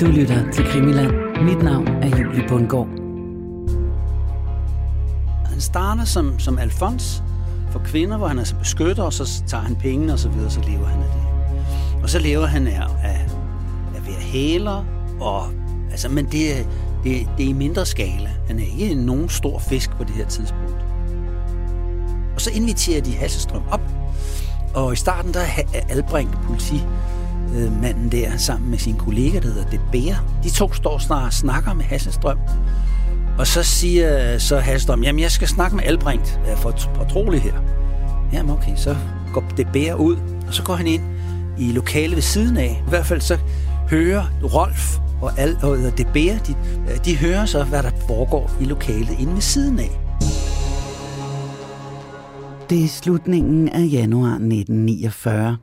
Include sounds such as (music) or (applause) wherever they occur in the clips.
Du lytter til Krimiland. Mit navn er Julie Bundgaard. Han starter som, som Alfons for kvinder, hvor han er så beskytter, og så tager han penge og så videre, så lever han af det. Og så lever han af, af, af være hæler, og, altså, men det, det, det er i mindre skala. Han er ikke nogen stor fisk på det her tidspunkt. Og så inviterer de Hasselstrøm op, og i starten der er Albrecht politi Øh, manden der sammen med sin kollega, der hedder Det De to står snart og snakker med Hasselstrøm. Og så siger så Hasselstrøm, jamen jeg skal snakke med Albrecht for fortrolig her. Jamen okay, så går Det ud, og så går han ind i lokalet ved siden af. I hvert fald så hører Rolf og, Al, og Det de, øh, de hører så, hvad der foregår i lokalet inde ved siden af. Det er slutningen af januar 1949.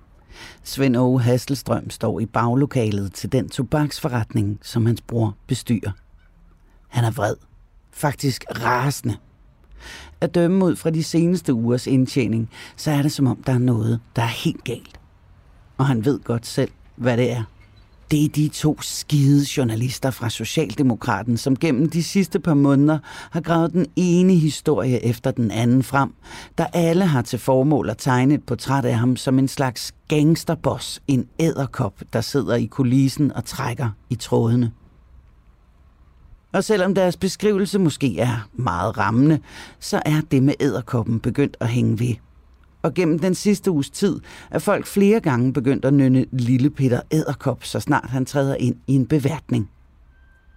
Svend Åge Hasselstrøm står i baglokalet til den tobaksforretning, som hans bror bestyrer. Han er vred. Faktisk rasende. At dømme ud fra de seneste ugers indtjening, så er det som om, der er noget, der er helt galt. Og han ved godt selv, hvad det er. Det er de to skide journalister fra Socialdemokraten, som gennem de sidste par måneder har gravet den ene historie efter den anden frem, der alle har til formål at tegne et portræt af ham som en slags gangsterboss, en æderkop, der sidder i kulissen og trækker i trådene. Og selvom deres beskrivelse måske er meget rammende, så er det med æderkoppen begyndt at hænge ved – og gennem den sidste uges tid er folk flere gange begyndt at nynne Lille Peter Æderkop, så snart han træder ind i en beværtning.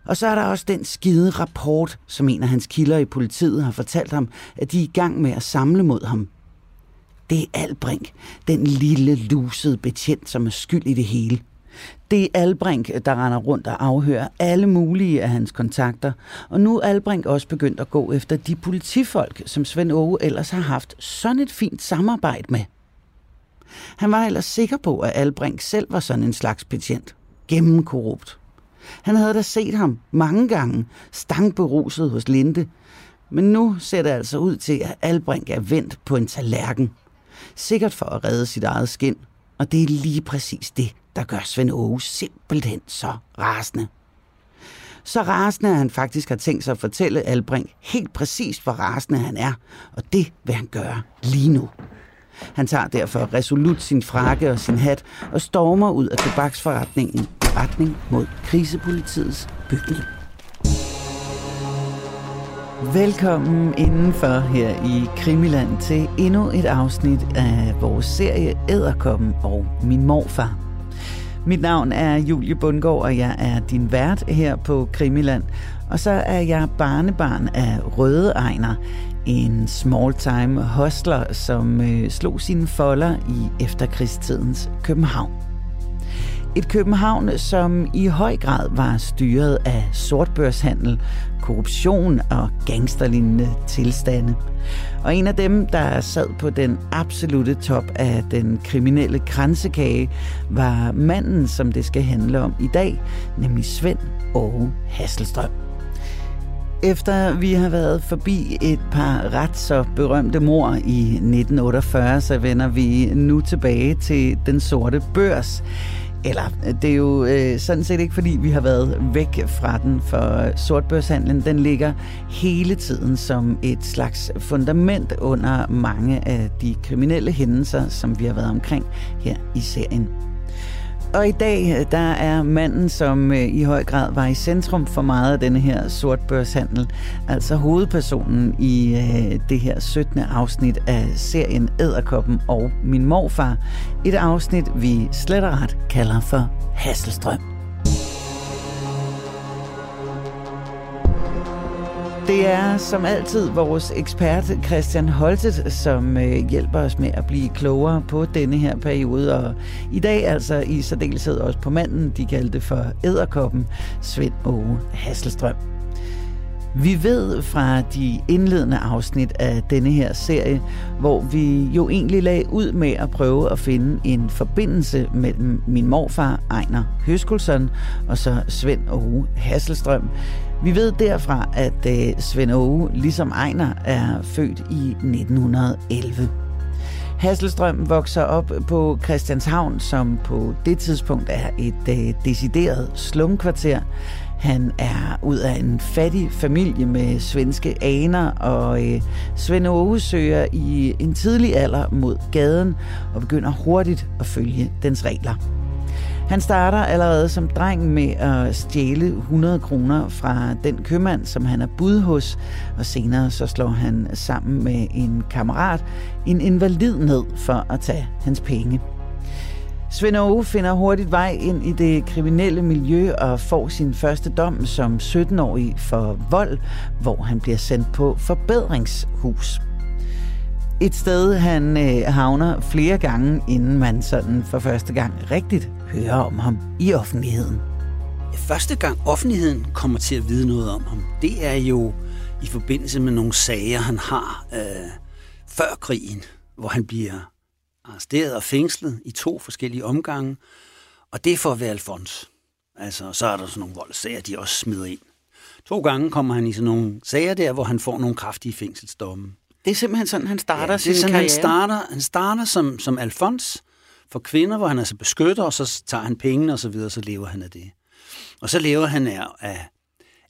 Og så er der også den skide rapport, som en af hans kilder i politiet har fortalt ham, at de er i gang med at samle mod ham. Det er Albrink, den lille lusede betjent, som er skyld i det hele – det er Albrink, der render rundt og afhører alle mulige af hans kontakter. Og nu er Albrink også begyndt at gå efter de politifolk, som Svend Åge ellers har haft sådan et fint samarbejde med. Han var ellers sikker på, at Albrink selv var sådan en slags patient. Gennemkorrupt. Han havde da set ham mange gange, stangberuset hos Linde. Men nu ser det altså ud til, at Albrink er vendt på en tallerken. Sikkert for at redde sit eget skin. Og det er lige præcis det, der gør Svend Åge simpelthen så rasende. Så rasende, at han faktisk har tænkt sig at fortælle Albrink helt præcist, hvor rasende han er, og det vil han gøre lige nu. Han tager derfor resolut sin frakke og sin hat og stormer ud af tobaksforretningen i retning mod krisepolitiets bygning. Velkommen indenfor her i Krimiland til endnu et afsnit af vores serie Æderkoppen og min morfar. Mit navn er Julie Bundgaard, og jeg er din vært her på Krimiland. Og så er jeg barnebarn af Røde Ejner, en small-time hostler, som øh, slog sine folder i efterkrigstidens København. Et København, som i høj grad var styret af sortbørshandel, korruption og gangsterlignende tilstande. Og en af dem, der sad på den absolute top af den kriminelle kransekage, var manden, som det skal handle om i dag, nemlig Svend Åge Hasselstrøm. Efter vi har været forbi et par ret så berømte mor i 1948, så vender vi nu tilbage til den sorte børs. Eller, det er jo øh, sådan set ikke, fordi vi har været væk fra den, for sortbørshandlen, den ligger hele tiden som et slags fundament under mange af de kriminelle hændelser, som vi har været omkring her i serien. Og i dag, øh, der er manden, som øh, i høj grad var i centrum for meget af denne her sortbørshandel, altså hovedpersonen i øh, det her 17. afsnit af serien Æderkoppen og Min Morfar. Et afsnit, vi slet og ret kalder for Hasselstrøm. Det er som altid vores ekspert Christian Holtet, som øh, hjælper os med at blive klogere på denne her periode. Og i dag altså i særdeleshed også på manden, de kaldte for æderkoppen, Svend Åge Hasselstrøm. Vi ved fra de indledende afsnit af denne her serie, hvor vi jo egentlig lagde ud med at prøve at finde en forbindelse mellem min morfar, Ejner Høskulsson, og så Svend Åge Hasselstrøm, vi ved derfra, at øh, Svend Åge, ligesom Ejner, er født i 1911. Hasselstrøm vokser op på Christianshavn, som på det tidspunkt er et øh, decideret slumkvarter. Han er ud af en fattig familie med svenske aner, og øh, Svend Åge søger i en tidlig alder mod gaden og begynder hurtigt at følge dens regler. Han starter allerede som dreng med at stjæle 100 kroner fra den købmand, som han er bud hos, og senere så slår han sammen med en kammerat en invalid ned for at tage hans penge. Svend Aage finder hurtigt vej ind i det kriminelle miljø og får sin første dom som 17-årig for vold, hvor han bliver sendt på forbedringshus. Et sted, han øh, havner flere gange, inden man sådan for første gang rigtigt hører om ham i offentligheden. Første gang offentligheden kommer til at vide noget om ham, det er jo i forbindelse med nogle sager, han har øh, før krigen, hvor han bliver arresteret og fængslet i to forskellige omgange, og det er for at være Alfons. Altså, så er der sådan nogle voldssager, de også smider ind. To gange kommer han i sådan nogle sager der, hvor han får nogle kraftige fængselsdomme. Det er simpelthen sådan, han starter ja, sin det er sådan, karriere. Han starter, han starter som, som Alfons for kvinder, hvor han altså beskytter, og så tager han pengene og så videre, så lever han af det. Og så lever han af, af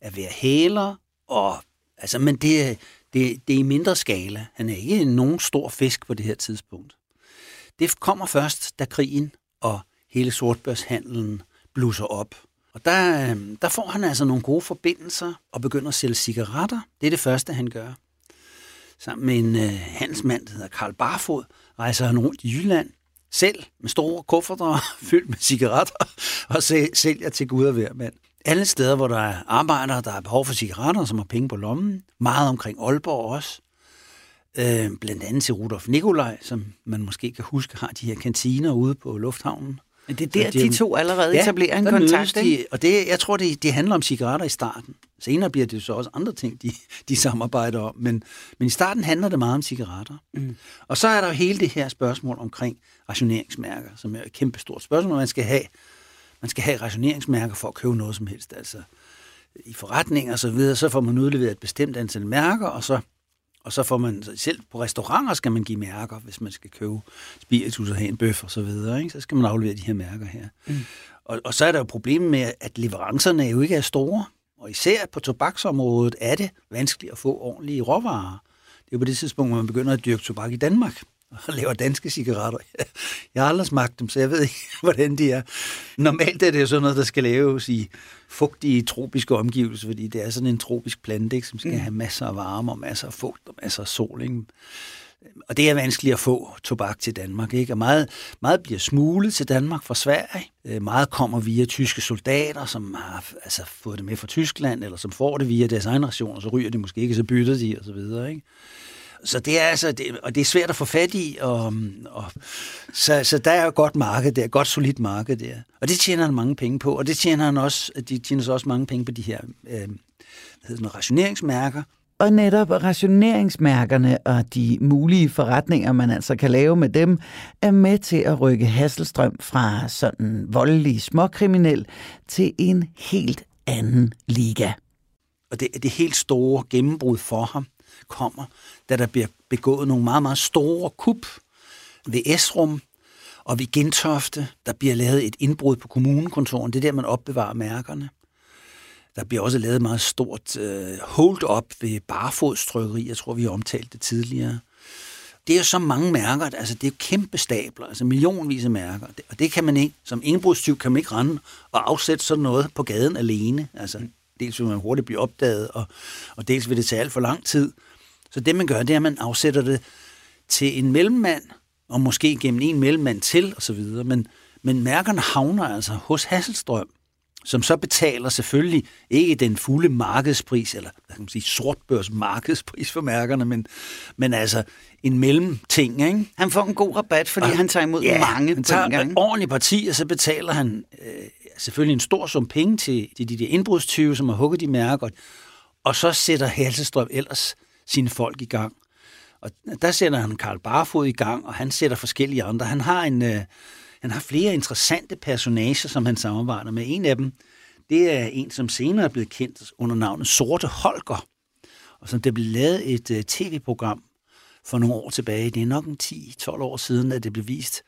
at være hæler, og, altså, men det, det, det er i mindre skala. Han er ikke nogen stor fisk på det her tidspunkt. Det kommer først, da krigen og hele sortbørshandlen blusser op. Og der, øh, der får han altså nogle gode forbindelser og begynder at sælge cigaretter. Det er det første, han gør. Sammen med en øh, handelsmand, der hedder Karl Barfod, rejser han rundt i Jylland, selv med store kufferter (laughs) fyldt med cigaretter, og sælger til Gud og hver mand. Alle steder, hvor der er arbejdere, der har behov for cigaretter, som har penge på lommen. Meget omkring Aalborg også. Øh, blandt andet til Rudolf Nikolaj, som man måske kan huske, har de her kantiner ude på lufthavnen. Men det er der, de, de to allerede ja, etablerer en kontakt, de, Og det, jeg tror, det, det handler om cigaretter i starten. Senere bliver det så også andre ting, de, de samarbejder om. Men, men i starten handler det meget om cigaretter. Mm. Og så er der jo hele det her spørgsmål omkring rationeringsmærker, som er et kæmpe stort spørgsmål. Man skal have, man skal have rationeringsmærker for at købe noget som helst. Altså i forretninger og så videre, så får man udleveret et bestemt antal mærker, og så og så får man, selv på restauranter skal man give mærker, hvis man skal købe spiritus og have en bøf og så videre. Ikke? Så skal man aflevere de her mærker her. Mm. Og, og så er der jo problemet med, at leverancerne jo ikke er store. Og især på tobaksområdet er det vanskeligt at få ordentlige råvarer. Det er jo på det tidspunkt, hvor man begynder at dyrke tobak i Danmark (laughs) og laver danske cigaretter. Jeg har aldrig smagt dem, så jeg ved ikke, (laughs) hvordan de er. Normalt er det jo sådan noget, der skal laves i fugtige tropiske omgivelser, fordi det er sådan en tropisk plante, ikke, som skal mm. have masser af varme og masser af fugt og masser af sol. Ikke? Og det er vanskeligt at få tobak til Danmark. Ikke? Og meget, meget bliver smuglet til Danmark fra Sverige. Øh, meget kommer via tyske soldater, som har altså, fået det med fra Tyskland, eller som får det via deres egen ration, og så ryger de måske ikke, så bytter de videre. Ikke? Så det er altså, det, og det er svært at få fat i, og, og, så, så der er jo et godt marked der, et godt solidt marked der. Og det tjener han mange penge på, og det tjener han også, de tjener så også mange penge på de her øh, hvad hedder det, rationeringsmærker. Og netop rationeringsmærkerne og de mulige forretninger, man altså kan lave med dem, er med til at rykke Hasselstrøm fra sådan voldelig småkriminel til en helt anden liga. Og det, det helt store gennembrud for ham, kommer, da der bliver begået nogle meget, meget store kup ved Esrum og ved Gentofte. Der bliver lavet et indbrud på kommunekontoren. Det er der, man opbevarer mærkerne. Der bliver også lavet et meget stort uh, hold-up ved barfodstrykkeri. Jeg tror, vi har omtalt det tidligere. Det er jo så mange mærker, altså det er jo kæmpe stabler, altså millionvis af mærker. Og det kan man ikke, som indbrudstyv kan man ikke rende og afsætte sådan noget på gaden alene. Altså, dels vil man hurtigt blive opdaget, og, og dels vil det tage alt for lang tid. Så det, man gør, det er, at man afsætter det til en mellemmand, og måske gennem en mellemmand til, osv. Men, men mærkerne havner altså hos Hasselstrøm, som så betaler selvfølgelig ikke den fulde markedspris, eller hvad kan man sige, sortbørs markedspris for mærkerne, men, men altså en mellemting. Ikke? Han får en god rabat, fordi og, han tager imod ja, mange han tager en ordentlig parti, og så betaler han øh, selvfølgelig en stor sum penge til, til de der indbrudstyve, som har hugget de mærker, og så sætter Hasselstrøm ellers sine folk i gang. Og der sætter han Karl Barfod i gang, og han sætter forskellige andre. Han har, en, øh, han har flere interessante personager, som han samarbejder med. En af dem, det er en, som senere er blevet kendt under navnet Sorte Holger, og som der blev lavet et øh, tv-program for nogle år tilbage. Det er nok en 10-12 år siden, at det blev vist.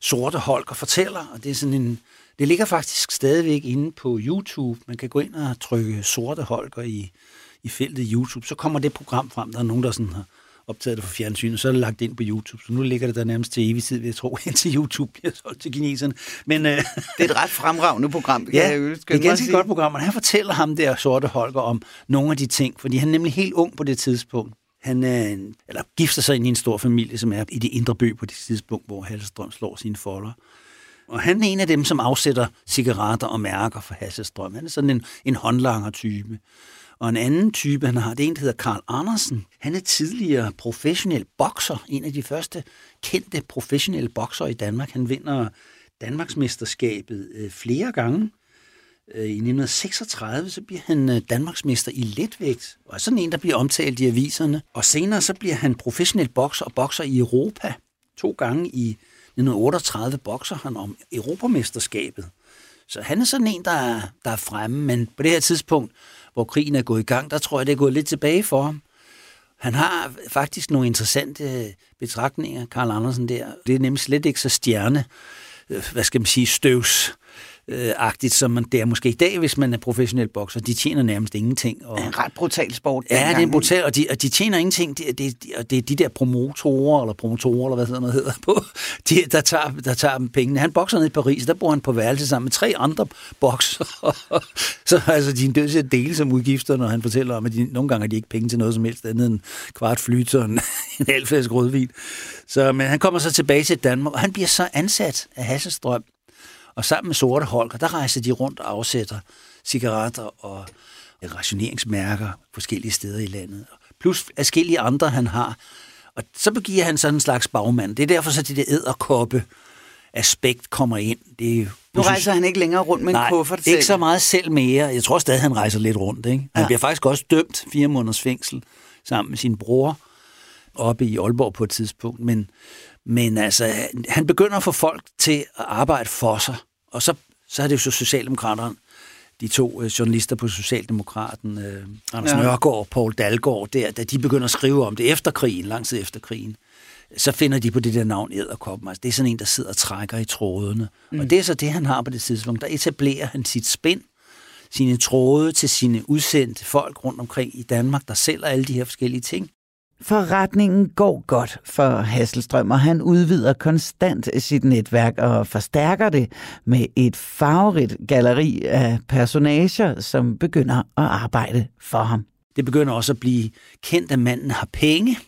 Sorte Holger fortæller, og det er sådan en... Det ligger faktisk stadigvæk inde på YouTube. Man kan gå ind og trykke Sorte Holger i, i feltet YouTube. Så kommer det program frem. Der er nogen, der sådan har optaget det fra fjernsynet, så er det lagt ind på YouTube. Så nu ligger det der nærmest til evig tid, jeg tro, (laughs) indtil YouTube bliver solgt til kineserne. Men, øh, det er et ret fremragende program. Ja, jeg det er et ganske godt program, og han fortæller ham der, Sorte Holger, om nogle af de ting, fordi han er nemlig helt ung på det tidspunkt. Han er en, eller gifter sig ind i en stor familie, som er i det indre by på det tidspunkt, hvor Halsestrøm slår sine folder. Og han er en af dem, som afsætter cigaretter og mærker for Hasselstrøm. Han er sådan en, en håndlanger type. Og en anden type, han har, det er en, der hedder Karl Andersen. Han er tidligere professionel bokser, en af de første kendte professionelle bokser i Danmark. Han vinder Danmarksmesterskabet øh, flere gange. Øh, I 1936 så bliver han øh, Danmarksmester i letvægt, og er sådan en, der bliver omtalt i aviserne. Og senere så bliver han professionel bokser og bokser i Europa. To gange i 1938 bokser han om Europamesterskabet. Så han er sådan en, der er, der er fremme, men på det her tidspunkt, hvor krigen er gået i gang, der tror jeg, det er gået lidt tilbage for ham. Han har faktisk nogle interessante øh, betragtninger, Karl Andersen der. Det er nemlig slet ikke så stjerne, øh, hvad skal man sige, støvs øh, agtigt, som man det er måske i dag, hvis man er professionel bokser. De tjener nærmest ingenting. Og, en ret brutal sport. Ja, det er en brutal, og de, og de tjener ingenting. Det, det, det er de der promotorer, eller promotorer, eller hvad sådan noget hedder, på, (laughs) de, der, tager, der tager dem pengene. Han bokser ned i Paris, der bor han på værelse sammen med tre andre bokser. (laughs) så altså, de er nødt til at dele som udgifter, når han fortæller om, at de, nogle gange har de ikke penge til noget som helst andet end kvart flyt og en, (laughs) en halv flaske rødvin. Så, men han kommer så tilbage til Danmark, og han bliver så ansat af Hasselstrøm og sammen med Sorte Holger, der rejser de rundt og afsætter cigaretter og rationeringsmærker forskellige steder i landet. Plus forskellige andre, han har. Og så begiver han sådan en slags bagmand. Det er derfor, så det der æderkoppe aspekt kommer ind. Det er, nu rejser han ikke længere rundt med en nej, kuffert selv. ikke så meget selv mere. Jeg tror stadig, han rejser lidt rundt. Ikke? Han ja. bliver faktisk også dømt fire måneders fængsel sammen med sin bror oppe i Aalborg på et tidspunkt. Men, men altså, han begynder at få folk til at arbejde for sig. Og så, så er det jo så Socialdemokraterne, de to øh, journalister på Socialdemokraten, øh, Anders ja. Nørgaard og Paul Dalgaard, der, da de begynder at skrive om det efter krigen, lang tid efter krigen, så finder de på det der navn Æderkoppen. Altså, det er sådan en, der sidder og trækker i trådene. Mm. Og det er så det, han har på det tidspunkt. Der etablerer han sit spænd, sine tråde til sine udsendte folk rundt omkring i Danmark, der sælger alle de her forskellige ting. Forretningen går godt for Hasselstrøm, og han udvider konstant sit netværk og forstærker det med et farverigt galleri af personager, som begynder at arbejde for ham. Det begynder også at blive kendt, at manden har penge,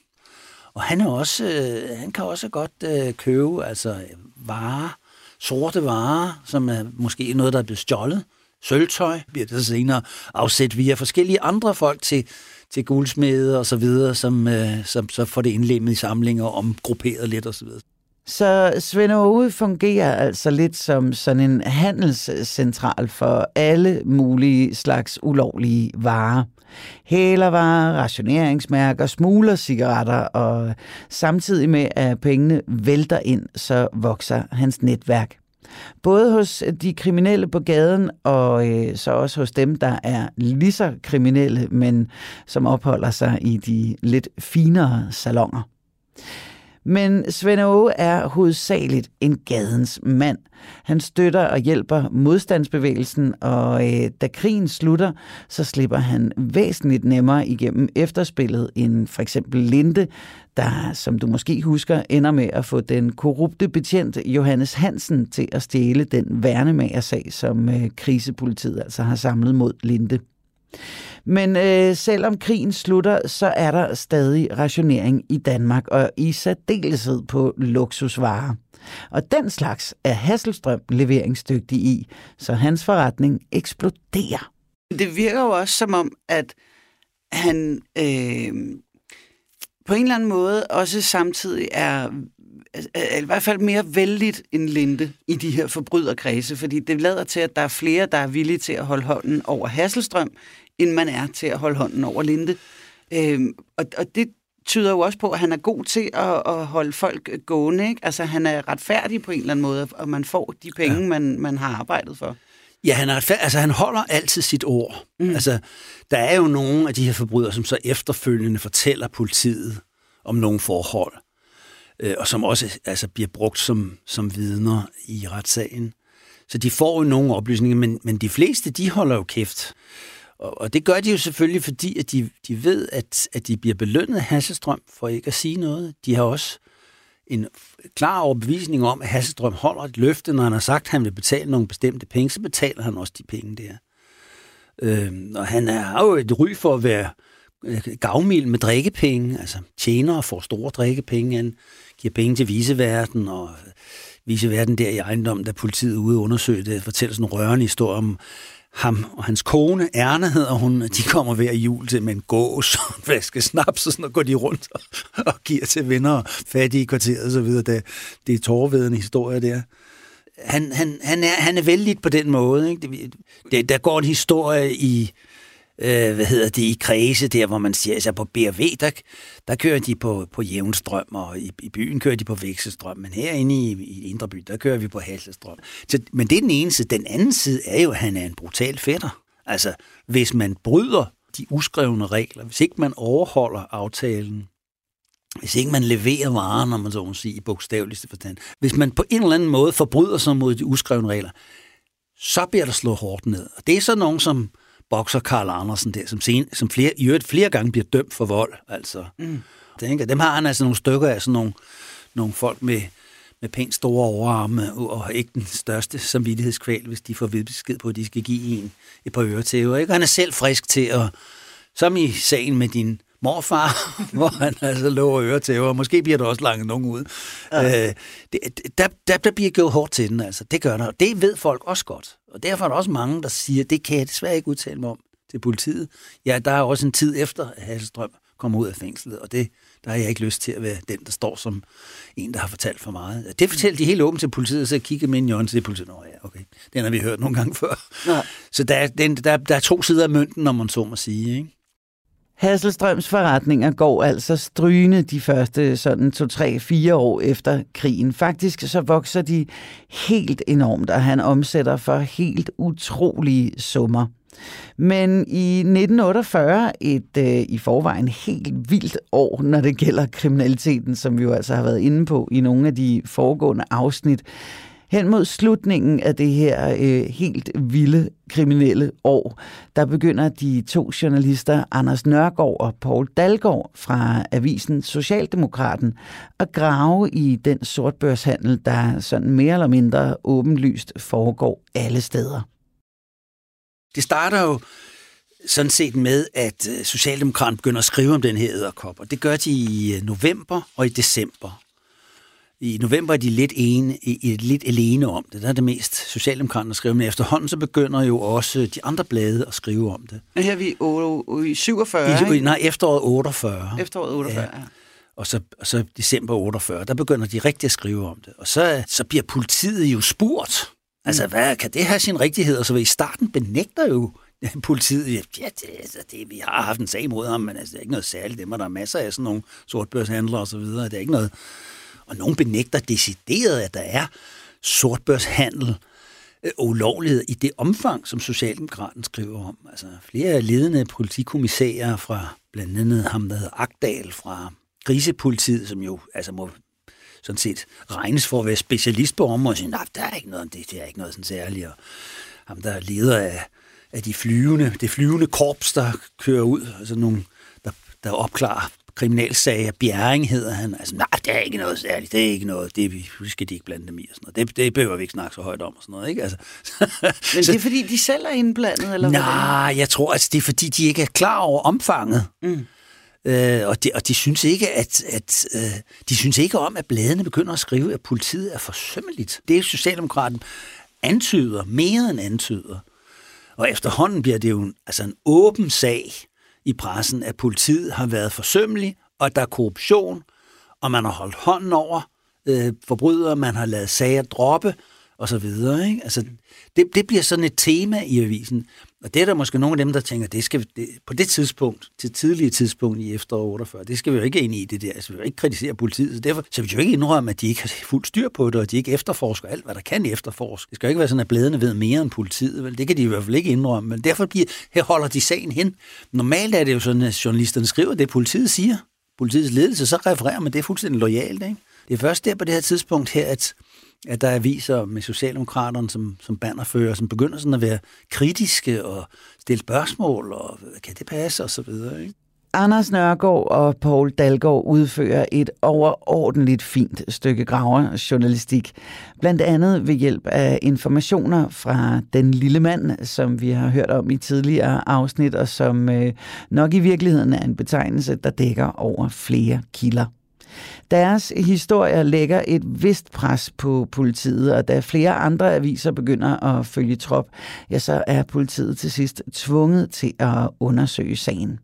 og han, er også, øh, han kan også godt øh, købe altså, varer, sorte varer, som er måske noget, der er blevet stjålet. Sølvtøj bliver det senere afsat via forskellige andre folk til til guldsmede og så videre, som, øh, som så får det indlemmet i samlinger og omgrupperet lidt og så videre. Så Svend Ove fungerer altså lidt som sådan en handelscentral for alle mulige slags ulovlige varer. Hælervarer, rationeringsmærker, smuglercigaretter, og samtidig med at pengene vælter ind, så vokser hans netværk. Både hos øh, de kriminelle på gaden, og øh, så også hos dem, der er lige så kriminelle, men som opholder sig i de lidt finere salonger. Men Svend Aage er hovedsageligt en gadens mand. Han støtter og hjælper modstandsbevægelsen, og øh, da krigen slutter, så slipper han væsentligt nemmere igennem efterspillet end for eksempel Linde, der, som du måske husker, ender med at få den korrupte betjent Johannes Hansen til at stjæle den værnemagersag, som øh, krisepolitiet altså har samlet mod Linde. Men øh, selvom krigen slutter, så er der stadig rationering i Danmark, og i særdeleshed på luksusvarer. Og den slags er Hasselstrøm leveringsdygtig i, så hans forretning eksploderer. Det virker jo også som om, at han øh, på en eller anden måde også samtidig er i hvert fald mere vældigt end Linde i de her forbryderkredse, fordi det lader til, at der er flere, der er villige til at holde hånden over Hasselstrøm, end man er til at holde hånden over Linde. Øhm, og, og det tyder jo også på, at han er god til at, at holde folk gående. Ikke? Altså han er retfærdig på en eller anden måde, og man får de penge, ja. man, man har arbejdet for. Ja, han, er, altså, han holder altid sit ord. Mm. Altså, der er jo nogle af de her forbrydere, som så efterfølgende fortæller politiet om nogle forhold, øh, og som også altså, bliver brugt som, som vidner i retssagen. Så de får jo nogle oplysninger, men, men de fleste, de holder jo kæft. Og, og det gør de jo selvfølgelig, fordi at de, de ved, at, at de bliver belønnet af Hasselstrøm for ikke at sige noget. De har også en klar overbevisning om, at Hasselstrøm holder et løfte, når han har sagt, at han vil betale nogle bestemte penge, så betaler han også de penge der. Øh, og han har jo et ry for at være øh, gavmild med drikkepenge, altså tjener og får store drikkepenge, han giver penge til viseverden, og øh, viseverden der i ejendommen, da politiet ude undersøgte, fortæller sådan en rørende historie om ham og hans kone, Erna hedder hun, de kommer hver jul til med en gås og en flaske snaps, og sådan og går de rundt og, og giver til venner og fattige i kvarteret og så videre. Det, det er tårvedende historie der. Han, han, han, er, han er vældig på den måde. Ikke? Det, det, der går en historie i, øh, hvad hedder det, i kredse der, hvor man siger, altså på BRV, der, der kører de på, på jævnstrøm, og i, i byen kører de på vekselstrøm, men herinde i, i Indre By, der kører vi på Hasselstrøm. Så, men det er den ene side. Den anden side er jo, at han er en brutal fætter. Altså, hvis man bryder de uskrevne regler, hvis ikke man overholder aftalen, hvis ikke man leverer varen, når man så må sige, i bogstaveligste forstand, hvis man på en eller anden måde forbryder sig mod de uskrevne regler, så bliver der slået hårdt ned. Og det er så nogen som bokser Karl Andersen der, som, sen, som flere, i øvrigt flere gange bliver dømt for vold. Altså. Mm. Tænker, dem har han altså nogle stykker af sådan nogle, nogle folk med, med pænt store overarme, og ikke den største samvittighedskval, hvis de får besked på, at de skal give en et par øre til. Ikke? Og han er selv frisk til at, som i sagen med din morfar, (laughs) hvor han altså lover øre til, og måske bliver der også langt nogen ud. Ja. Øh, det, der, der, der bliver gjort hårdt til den, altså. Det gør der. Det ved folk også godt. Og derfor er der også mange, der siger, det kan jeg desværre ikke udtale mig om til politiet. Ja, der er også en tid efter, at Hasselstrøm kommer ud af fængslet, og det, der har jeg ikke lyst til at være den, der står som en, der har fortalt for meget. Det fortæller de helt åbent til politiet, så kigger med i til politiet. Nå ja, okay. Den har vi hørt nogle gange før. Ja. Så der er, den, der, der er to sider af mønten, når man så må sige. Ikke? Hasselstrøms forretninger går altså strygende de første sådan 2-3-4 år efter krigen. Faktisk så vokser de helt enormt, og han omsætter for helt utrolige summer. Men i 1948, et øh, i forvejen helt vildt år, når det gælder kriminaliteten, som vi jo altså har været inde på i nogle af de foregående afsnit, Hen mod slutningen af det her øh, helt vilde kriminelle år, der begynder de to journalister, Anders Nørgaard og Paul Dalgaard fra avisen Socialdemokraten, at grave i den sortbørshandel, der sådan mere eller mindre åbenlyst foregår alle steder. Det starter jo sådan set med, at øh, Socialdemokraten begynder at skrive om den her æderkop, og det gør de i øh, november og i december. I november er de lidt, ene, lidt alene om det. Der er det mest Socialdemokraterne, skriver, men efterhånden så begynder jo også de andre blade at skrive om det. Her er vi i 47, I? Nej, efteråret 48. Efteråret 48, ja. ja. Og så, og så december 48, der begynder de rigtig at skrive om det. Og så, så bliver politiet jo spurgt. Altså, mm. hvad, kan det have sin rigtighed? Og så i starten benægter jo (laughs) politiet, ja, det, altså, det, vi har haft en sag mod ham, men altså, det er ikke noget særligt. Det er der er masser af sådan nogle sortbørshandlere og så videre. Det er ikke noget, og nogen benægter decideret, at der er sortbørshandel øh, ulovlighed i det omfang, som Socialdemokraten skriver om. Altså flere ledende politikommissærer fra blandt andet ham, der hedder Agdal fra Grisepolitiet, som jo altså må sådan set regnes for at være specialist på området, og siger, nej, der er ikke noget om det, det er ikke noget sådan særligt. Og ham, der er leder af, af de flyvende, det flyvende korps, der kører ud, altså nogle, der, der opklarer kriminalsager. Bjerring hedder han. Altså, nej, det er ikke noget særligt. Det er ikke noget. Det, vi skal de ikke blande dem i. Og sådan noget. Det, det behøver vi ikke snakke så højt om. Og sådan noget, ikke? Altså, (laughs) Men det er fordi, de selv er indblandet? Eller nej, jeg tror, altså, det er fordi, de ikke er klar over omfanget. Mm. Øh, og, de, og de synes ikke, at, at øh, de synes ikke om, at bladene begynder at skrive, at politiet er forsømmeligt. Det er Socialdemokraten antyder, mere end antyder. Og efterhånden bliver det jo en, altså en åben sag, i pressen, at politiet har været forsømmelig, og at der er korruption, og man har holdt hånden over øh, forbrydere, man har lavet sager droppe, og så videre. Ikke? Altså, det, det bliver sådan et tema i avisen. Og det er der måske nogle af dem, der tænker, det skal det, på det tidspunkt, til tidlige tidspunkt i efteråret 48, det skal vi jo ikke ind i det der. Altså, vi vil ikke kritisere politiet. Så derfor så vi jo ikke indrømme, at de ikke har fuld styr på det, og de ikke efterforsker alt, hvad der kan efterforske. Det skal jo ikke være sådan, at bladene ved mere end politiet. Vel? Det kan de i hvert fald ikke indrømme. Men derfor bliver, her holder de sagen hen. Normalt er det jo sådan, at journalisterne skriver det, politiet siger. politiets ledelse, så refererer man det fuldstændig lojalt. Ikke? Det er først der på det her tidspunkt her, at, at der er aviser med Socialdemokraterne som, som bannerfører, som begynder sådan at være kritiske og stille spørgsmål, og kan det passe, og så videre. Ikke? Anders Nørgaard og Paul Dalgaard udfører et overordentligt fint stykke graverjournalistik. Blandt andet ved hjælp af informationer fra den lille mand, som vi har hørt om i tidligere afsnit, og som øh, nok i virkeligheden er en betegnelse, der dækker over flere kilder. Deres historier lægger et vist pres på politiet, og da flere andre aviser begynder at følge trop, ja, så er politiet til sidst tvunget til at undersøge sagen.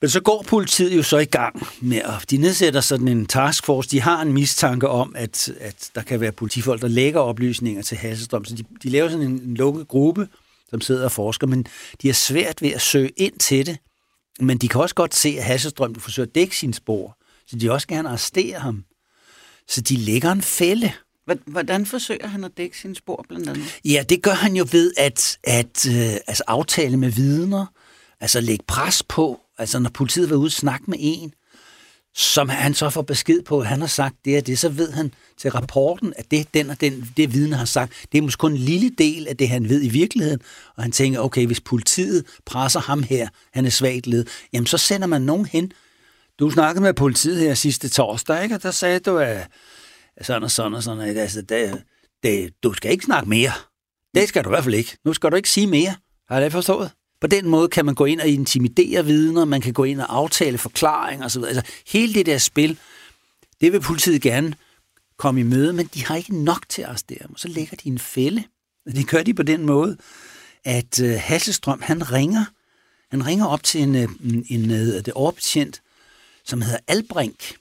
Men så går politiet jo så i gang med at... De nedsætter sådan en taskforce. De har en mistanke om, at, at der kan være politifolk, der lægger oplysninger til Hasselstrøm. Så de, de laver sådan en, en lukket gruppe, som sidder og forsker, men de er svært ved at søge ind til det. Men de kan også godt se, at Hasselstrøm du forsøger at dække sine spor, så de også gerne arrestere ham. Så de lægger en fælde. Hvordan forsøger han at dække sine spor, blandt andet? Ja, det gør han jo ved at, at øh, altså aftale med vidner, altså lægge pres på, Altså, når politiet var ude og snakke med en, som han så får besked på, at han har sagt det og det, så ved han til rapporten, at det, den og den, det vidne har sagt, det er måske kun en lille del af det, han ved i virkeligheden. Og han tænker, okay, hvis politiet presser ham her, han er svagt led, jamen så sender man nogen hen. Du snakkede med politiet her sidste torsdag, ikke? og der sagde du, at sådan og sådan og sådan, ikke? Altså, det, det, du skal ikke snakke mere. Det skal du i hvert fald ikke. Nu skal du ikke sige mere. Har jeg forstået? På den måde kan man gå ind og intimidere vidner, man kan gå ind og aftale forklaringer osv. Altså hele det der spil, det vil politiet gerne komme i møde, men de har ikke nok til at arrestere dem. Så lægger de en fælde. Det gør de på den måde, at uh, Hasselstrøm, han ringer, han ringer op til en, øh, en, en, øh, en det overbetjent, som hedder Albrink.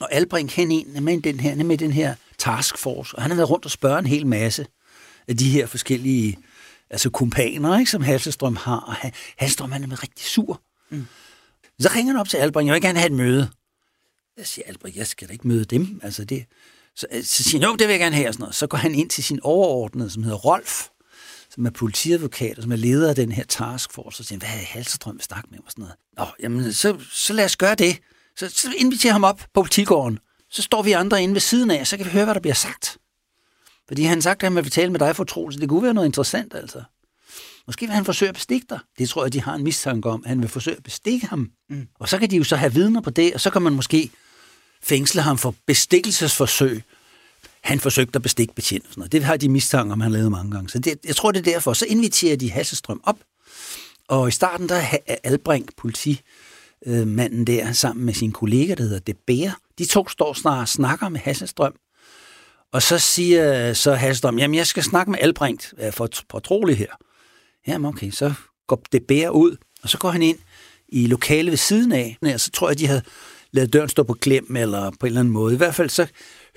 Og Albrink, han er med den her, med den her taskforce, og han har været rundt og spørge en hel masse af de her forskellige altså kumpaner, ikke, som Hasselstrøm har, og Hasselstrøm han er rigtig sur. Mm. Så ringer han op til Albrecht, jeg vil gerne have et møde. Jeg siger, Albrecht, jeg skal da ikke møde dem. Altså det. Så, øh, så siger han, jo, det vil jeg gerne have. Og sådan noget. Så går han ind til sin overordnede, som hedder Rolf, som er politiadvokat, og som er leder af den her taskforce, og siger, hvad er Halsestrøm snakke med mig? Og sådan noget. Nå, jamen, så, så lad os gøre det. Så, så inviterer ham op på politigården. Så står vi andre inde ved siden af, og så kan vi høre, hvad der bliver sagt. Fordi han sagt, at han vil tale med dig for så det kunne være noget interessant, altså. Måske vil han forsøge at bestikke dig. Det tror jeg, de har en mistanke om. Han vil forsøge at bestikke ham. Mm. Og så kan de jo så have vidner på det, og så kan man måske fængsle ham for bestikkelsesforsøg. Han forsøgte at bestikke betjent. Sådan noget. Det har de mistanke om, han lavede mange gange. Så det, jeg tror, det er derfor. Så inviterer de Hasselstrøm op, og i starten der er øh, manden der, sammen med sin kollega, der hedder Debære. De to står snart og snakker med Hasselstrøm, og så siger så Hasselstrøm, jamen jeg skal snakke med Albrecht øh, for fortrolig her. Jamen okay, så går det ud, og så går han ind i lokalet ved siden af, og så tror jeg, de havde lavet døren stå på klem, eller på en eller anden måde. I hvert fald så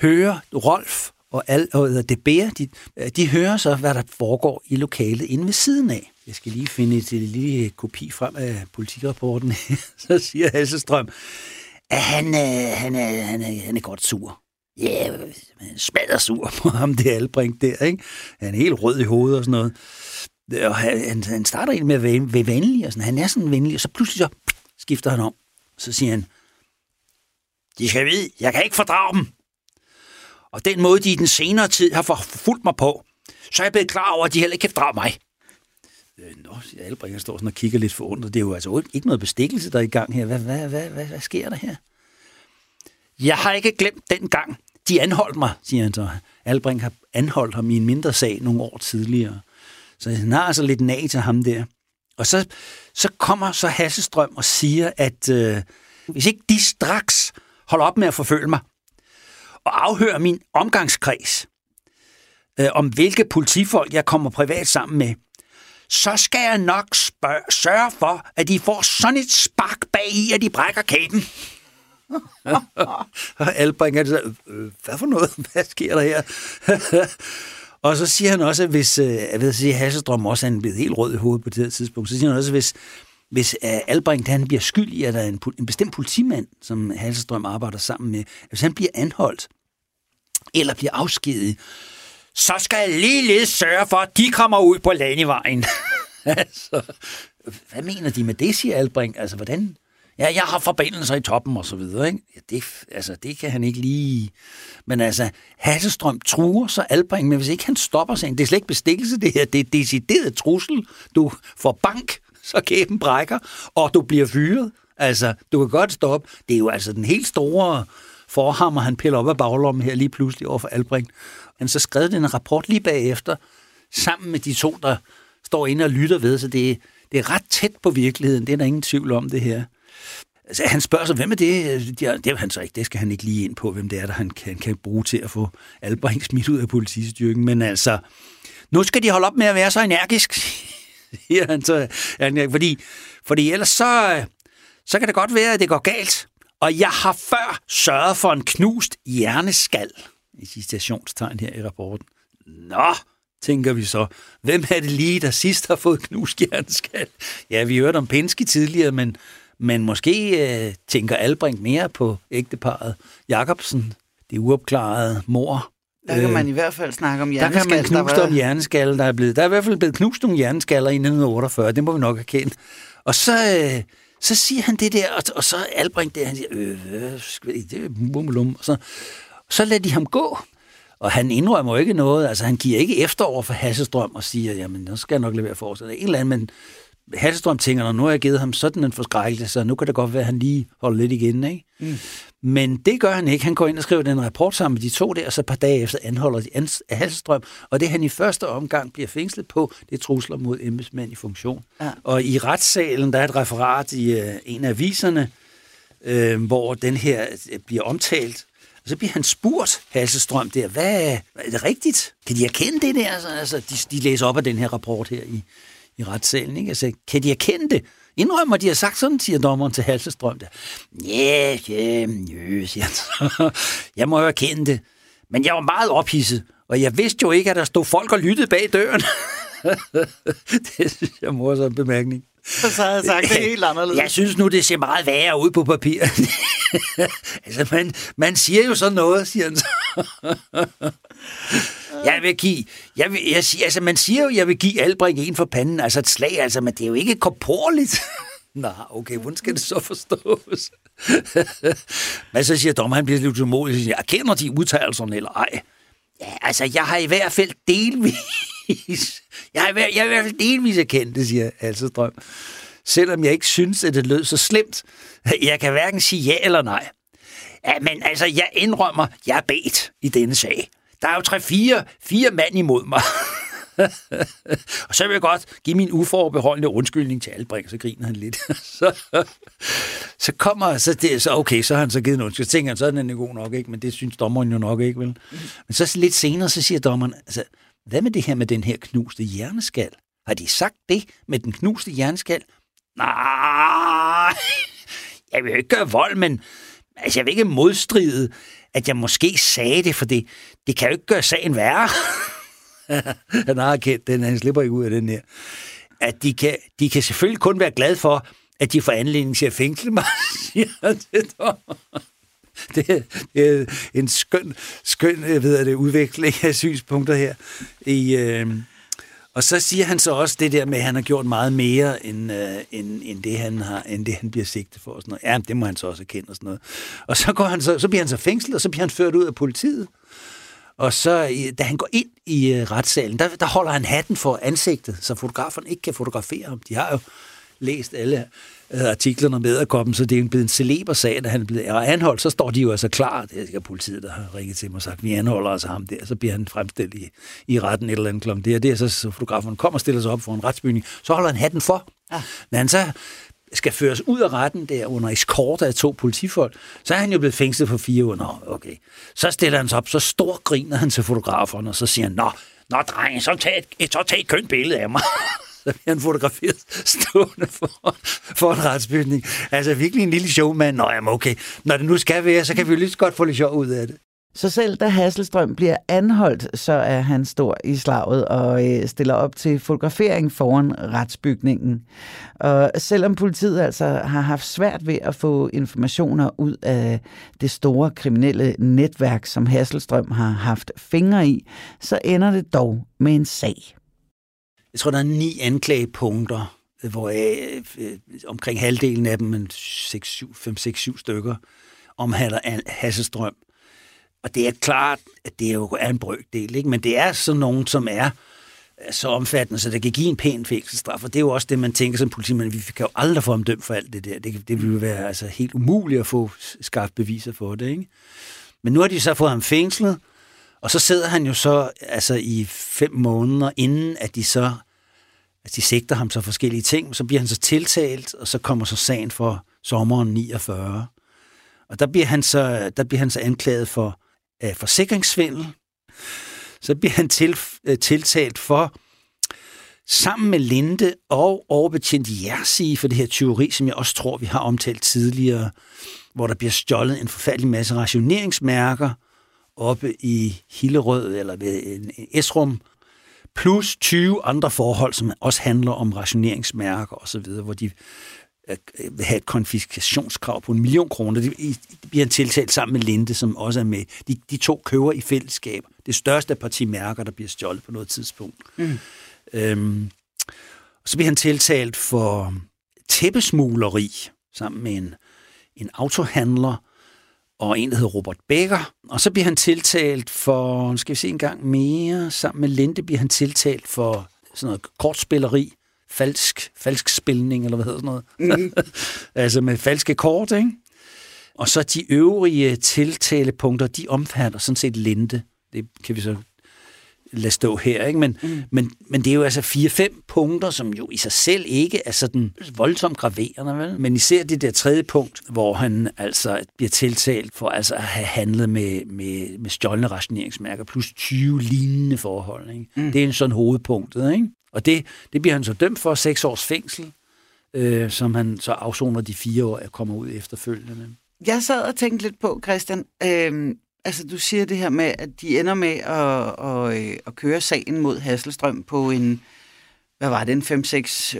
hører Rolf og, Al, og det bære, de, øh, de hører så, hvad der foregår i lokalet inde ved siden af. Jeg skal lige finde et lille kopi frem af politikrapporten. (laughs) så siger Hasselstrøm, at han, øh, han, er, han, er, han er godt sur. Ja, yeah, smadrer sur på ham, det Albring der, ikke? Han er helt rød i hovedet og sådan noget. Og han, han starter egentlig med at være, være venlig, og sådan. han er sådan venlig, og så pludselig så skifter han om. Så siger han, de skal vide, jeg kan ikke fordrage dem. Og den måde, de i den senere tid har forfulgt mig på, så er jeg blevet klar over, at de heller ikke kan fordrage mig. Øh, nå, Albring, står sådan og kigger lidt forundret. Det er jo altså ikke noget bestikkelse, der er i gang her. Hvad, hvad, hvad, hvad, hvad sker der her? Jeg har ikke glemt den gang, de anholdt mig, siger han så. Albring har anholdt ham i en mindre sag nogle år tidligere. Så han har altså lidt nag til ham der. Og så, så kommer så Hassestrøm og siger, at øh, hvis ikke de straks holder op med at forfølge mig, og afhøre min omgangskreds, øh, om hvilke politifolk jeg kommer privat sammen med, så skal jeg nok spørge, sørge for, at de får sådan et spark bag i, at de brækker kæben. (laughs) og Albring er det øh, hvad for noget? (laughs) Hvad sker der her? (laughs) og så siger han også, at hvis, øh, jeg ved sige, Hasselstrøm også er blevet helt rød i hovedet på det her tidspunkt, så siger han også, at hvis, hvis øh, uh, Albring han bliver skyldig, at der er en, en bestemt politimand, som Halsestrøm arbejder sammen med, hvis han bliver anholdt, eller bliver afskediget, så skal jeg ligeledes sørge for, at de kommer ud på landevejen. (laughs) altså, hvad mener de med det, siger Albring? Altså, hvordan, Ja, jeg har forbindelser i toppen og så videre, ikke? Ja, det, altså, det kan han ikke lige... Men altså, Hasselstrøm truer så Albring, men hvis ikke han stopper sig, det er slet ikke bestikkelse det her, det er decideret trussel. Du får bank, så kæben brækker, og du bliver fyret. Altså, du kan godt stoppe. Det er jo altså den helt store forhammer, han piller op af baglommen her lige pludselig over for Albrecht. Han så skrev den rapport lige bagefter, sammen med de to, der står inde og lytter ved, så det, det er ret tæt på virkeligheden. Det er der ingen tvivl om, det her. Altså, han spørger sig, hvem er det? Det er han så ikke. Det skal han ikke lige ind på, hvem det er, der han kan, kan bruge til at få Albrecht smidt ud af politistyrken. Men altså, nu skal de holde op med at være så energisk, siger han så. Fordi, fordi ellers så, så kan det godt være, at det går galt. Og jeg har før sørget for en knust hjerneskal, i citationstegn her i rapporten. Nå, tænker vi så. Hvem er det lige, der sidst har fået knust hjerneskal? Ja, vi hørte om Penske tidligere, men, men måske øh, tænker Albring mere på ægteparet Jacobsen, det uopklarede mor. Der kan man i hvert fald snakke om hjerneskal. Der kan man knuse var... om hjerneskaller, der er blevet. Der er i hvert fald blevet knust nogle hjerneskaller i 1948, det må vi nok erkende. Og så, øh, så siger han det der, og, og så Albring det, han siger, øh, det er bummelum, og så, så lader de ham gå. Og han indrømmer ikke noget, altså han giver ikke efter over for Hasselstrøm og siger, jamen, nu skal jeg nok levere for sig. En eller anden, men Hasselstrøm tænker, når nu har jeg givet ham sådan en forskrækkelse, så nu kan det godt være, at han lige holder lidt igen, ikke? Mm. Men det gør han ikke. Han går ind og skriver den rapport sammen med de to der, og så et par dage efter anholder de Halstrøm. Og det han i første omgang bliver fængslet på, det er trusler mod embedsmænd i funktion. Ja. Og i retssalen, der er et referat i uh, en af aviserne, uh, hvor den her uh, bliver omtalt. Og så bliver han spurgt, Halsestrøm, der, hvad er det rigtigt? Kan de erkende det der? Altså, altså de, de læser op af den her rapport her i, i retssalen. Ikke? Altså, kan de erkende det? Indrømmer, de har sagt sådan, siger dommeren til Halsestrøm der. Ja, ja, jø, siger han så. (laughs) Jeg må jo erkende det. Men jeg var meget ophidset, og jeg vidste jo ikke, at der stod folk og lyttede bag døren. (laughs) det synes jeg er morsom bemærkning. Så havde jeg sagt det helt anderledes. Jeg synes nu, det ser meget værre ud på papir. (laughs) altså, man, man siger jo sådan noget, siger han så jeg vil give, jeg vil, jeg, siger, altså, man siger jo, jeg vil give Albring en for panden, altså et slag, altså, men det er jo ikke korporligt. (laughs) Nå, okay, hvordan skal det så forstås? (laughs) men så siger dommer, han bliver lidt umodig, jeg kender de udtalelserne eller ej. Ja, altså, jeg har i hvert fald delvis, (laughs) jeg har, i, jeg har i hvert fald delvis erkendt det, siger Alsestrøm. Selvom jeg ikke synes, at det lød så slemt. Jeg kan hverken sige ja eller nej. Ja, men altså, jeg indrømmer, jeg er bedt i denne sag. Der er jo tre, fire, fire mand imod mig. (laughs) og så vil jeg godt give min uforbeholdende undskyldning til Albrecht, så griner han lidt. (laughs) så, så kommer så det, så okay, så har han så givet en undskyldning. Så tænker han, så er den god nok, ikke? Men det synes dommeren jo nok ikke, vel? Men så lidt senere, så siger dommeren, altså, hvad med det her med den her knuste hjerneskal? Har de sagt det med den knuste hjerneskal? Nej, jeg vil jo ikke gøre vold, men altså, jeg vil ikke modstride, at jeg måske sagde det, for det, det kan jo ikke gøre sagen værre. (laughs) han har kendt den, han slipper ikke ud af den her. At de kan, de kan selvfølgelig kun være glade for, at de får anledning til at fængsle mig, (laughs) siger han til det, det er en skøn, skøn øh, jeg ved det, udvikling af synspunkter her. I, øh, og så siger han så også det der med, at han har gjort meget mere, end, øh, end, end, det, han har, end det, han bliver sigtet for. Og sådan noget. Ja, det må han så også erkende og sådan noget. Og så, går han så, så bliver han så fængslet, og så bliver han ført ud af politiet. Og så, øh, da han går ind i øh, retssalen, der, der holder han hatten for ansigtet, så fotograferne ikke kan fotografere ham. De har jo læst alle artiklerne med Edderkoppen, så det er blevet en celeber sag, da han blev anholdt, så står de jo altså klar. Det er sikkert politiet, der har ringet til mig og sagt, vi anholder altså ham der, så bliver han fremstillet i, i retten et eller andet klokken. Det er det, så, så fotografen kommer og stiller sig op for en retsbygning, så holder han hatten for. Ja. Når han så skal føres ud af retten der under eskort af to politifolk, så er han jo blevet fængslet for fire. Nå, okay. Så stiller han sig op, så stor griner han til fotograferne, og så siger han, nå, nå dreng, så tag et, så tag et kønt billede af mig. (laughs) så bliver han fotograferet stående for, for en retsbygning. Altså virkelig en lille showman. Nå, jamen okay, når det nu skal være, så kan vi jo lige så godt få lidt sjov ud af det. Så selv da Hasselstrøm bliver anholdt, så er han stor i slaget og øh, stiller op til fotografering foran retsbygningen. Og selvom politiet altså har haft svært ved at få informationer ud af det store kriminelle netværk, som Hasselstrøm har haft fingre i, så ender det dog med en sag. Jeg tror, der er ni anklagepunkter øh, hvor øh, øh, omkring halvdelen af dem, 5-6-7 stykker, omhandler Hasselstrøm. Og det er klart, at det jo er en brøkdel, ikke? men det er sådan nogen, som er så omfattende, så det kan give en pæn fængselsstraf. Og det er jo også det, man tænker som politimand. vi kan jo aldrig få ham dømt for alt det der. Det, det ville jo være altså, helt umuligt at få skabt beviser for det. Ikke? Men nu har de så fået ham fængslet, og så sidder han jo så altså, i fem måneder, inden at de så at de sigter ham så forskellige ting, så bliver han så tiltalt, og så kommer så sagen for sommeren 49. Og der bliver han så, der bliver han så anklaget for uh, forsikringssvindel. Så bliver han til, uh, tiltalt for sammen med Linde og overbetjent Jersi for det her tyveri, som jeg også tror, vi har omtalt tidligere, hvor der bliver stjålet en forfærdelig masse rationeringsmærker oppe i Hillerød eller ved en Esrum, plus 20 andre forhold, som også handler om rationeringsmærker osv., hvor de øh, vil have et konfiskationskrav på en million kroner. Det bliver en tiltalt sammen med Linde, som også er med. De, de to køber i fællesskab. Det største parti mærker, der bliver stjålet på noget tidspunkt. Mm. Øhm, så bliver han tiltalt for tæppesmugleri sammen med en, en autohandler og en, der hedder Robert Becker. Og så bliver han tiltalt for, skal vi se en gang mere, sammen med Linde bliver han tiltalt for sådan noget kortspilleri, falsk, falsk spilning, eller hvad hedder sådan noget. Mm. (laughs) altså med falske kort, ikke? Og så de øvrige tiltalepunkter, de omfatter sådan set Linde. Det kan vi så lade stå her. Ikke? Men, mm. men, men det er jo altså fire-fem punkter, som jo i sig selv ikke er sådan voldsomt graverende. Vel? Men især det der tredje punkt, hvor han altså bliver tiltalt for altså at have handlet med, med, med stjålne rationeringsmærker, plus 20 lignende forhold. Ikke? Mm. Det er en sådan hovedpunktet. Ikke? Og det, det bliver han så dømt for seks års fængsel, øh, som han så afsoner de fire år og kommer ud efterfølgende. Jeg sad og tænkte lidt på, Christian, øh, Altså, du siger det her med, at de ender med at, at, øh, at køre sagen mod Hasselstrøm på en, hvad var det, en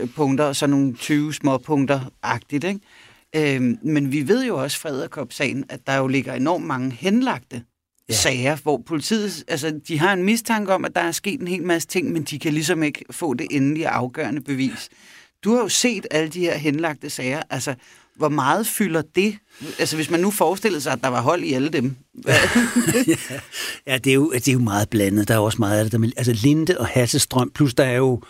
5-6 punkter, og så nogle 20 små punkter-agtigt, ikke? Øhm, men vi ved jo også fra Æderkop-sagen, at der jo ligger enormt mange henlagte ja. sager, hvor politiet, altså de har en mistanke om, at der er sket en hel masse ting, men de kan ligesom ikke få det endelige afgørende bevis. Du har jo set alle de her henlagte sager. Altså, hvor meget fylder det? Altså hvis man nu forestillede sig, at der var hold i alle dem. ja, (laughs) det, er jo, det er jo meget blandet. Der er også meget af det. Der med, altså Linde og Hassestrøm, plus der er jo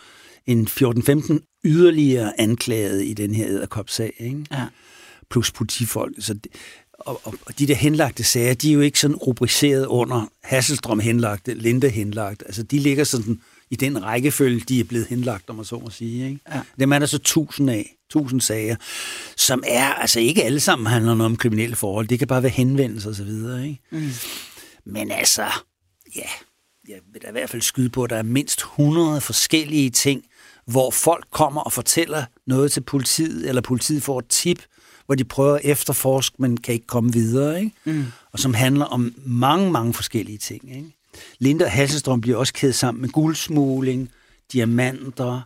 en 14-15 yderligere anklaget i den her æderkopsag, ikke? Ja. plus politifolk. Så det, og, og, og de der henlagte sager, de er jo ikke sådan rubriceret under Hasselstrøm henlagte, Linde henlagt. Altså de ligger sådan i den rækkefølge, de er blevet henlagt, om man så må sige. Ikke? Ja. Dem er der så tusind af, tusind sager, som er, altså ikke alle sammen handler om kriminelle forhold, det kan bare være henvendelser og så videre. Ikke? Mm. Men altså, ja, jeg vil da i hvert fald skyde på, at der er mindst 100 forskellige ting, hvor folk kommer og fortæller noget til politiet, eller politiet får et tip, hvor de prøver at efterforske, men kan ikke komme videre, ikke? Mm. og som handler om mange, mange forskellige ting. Ikke? Linda Hasselstrøm bliver også kædet sammen med guldsmugling, diamanter,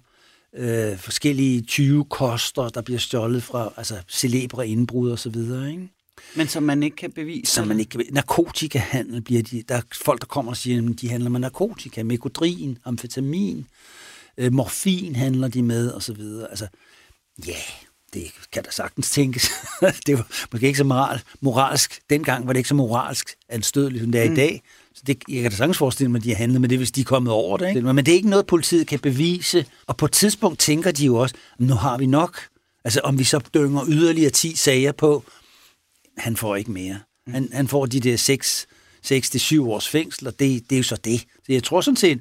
øh, forskellige 20 koster, der bliver stjålet fra altså celebre indbrud og så videre, ikke? Men som man ikke kan bevise? Som man ikke kan Narkotikahandel bliver de... Der er folk, der kommer og siger, at de handler med narkotika, mekodrin, amfetamin, øh, morfin handler de med, og så videre. Altså, ja, yeah, det kan da sagtens tænkes. (laughs) det var måske ikke så moral, moralsk. Dengang var det ikke så moralsk anstødeligt, som det er mm. i dag. Så det, jeg kan da sagtens forestille mig, at de har handlet med det, hvis de er kommet over det. Ikke? Men det er ikke noget, politiet kan bevise. Og på et tidspunkt tænker de jo også, nu har vi nok. Altså om vi så dynger yderligere 10 sager på, han får ikke mere. Han, han får de der 6, 6-7 års fængsel, og det, det er jo så det. Så jeg tror sådan set,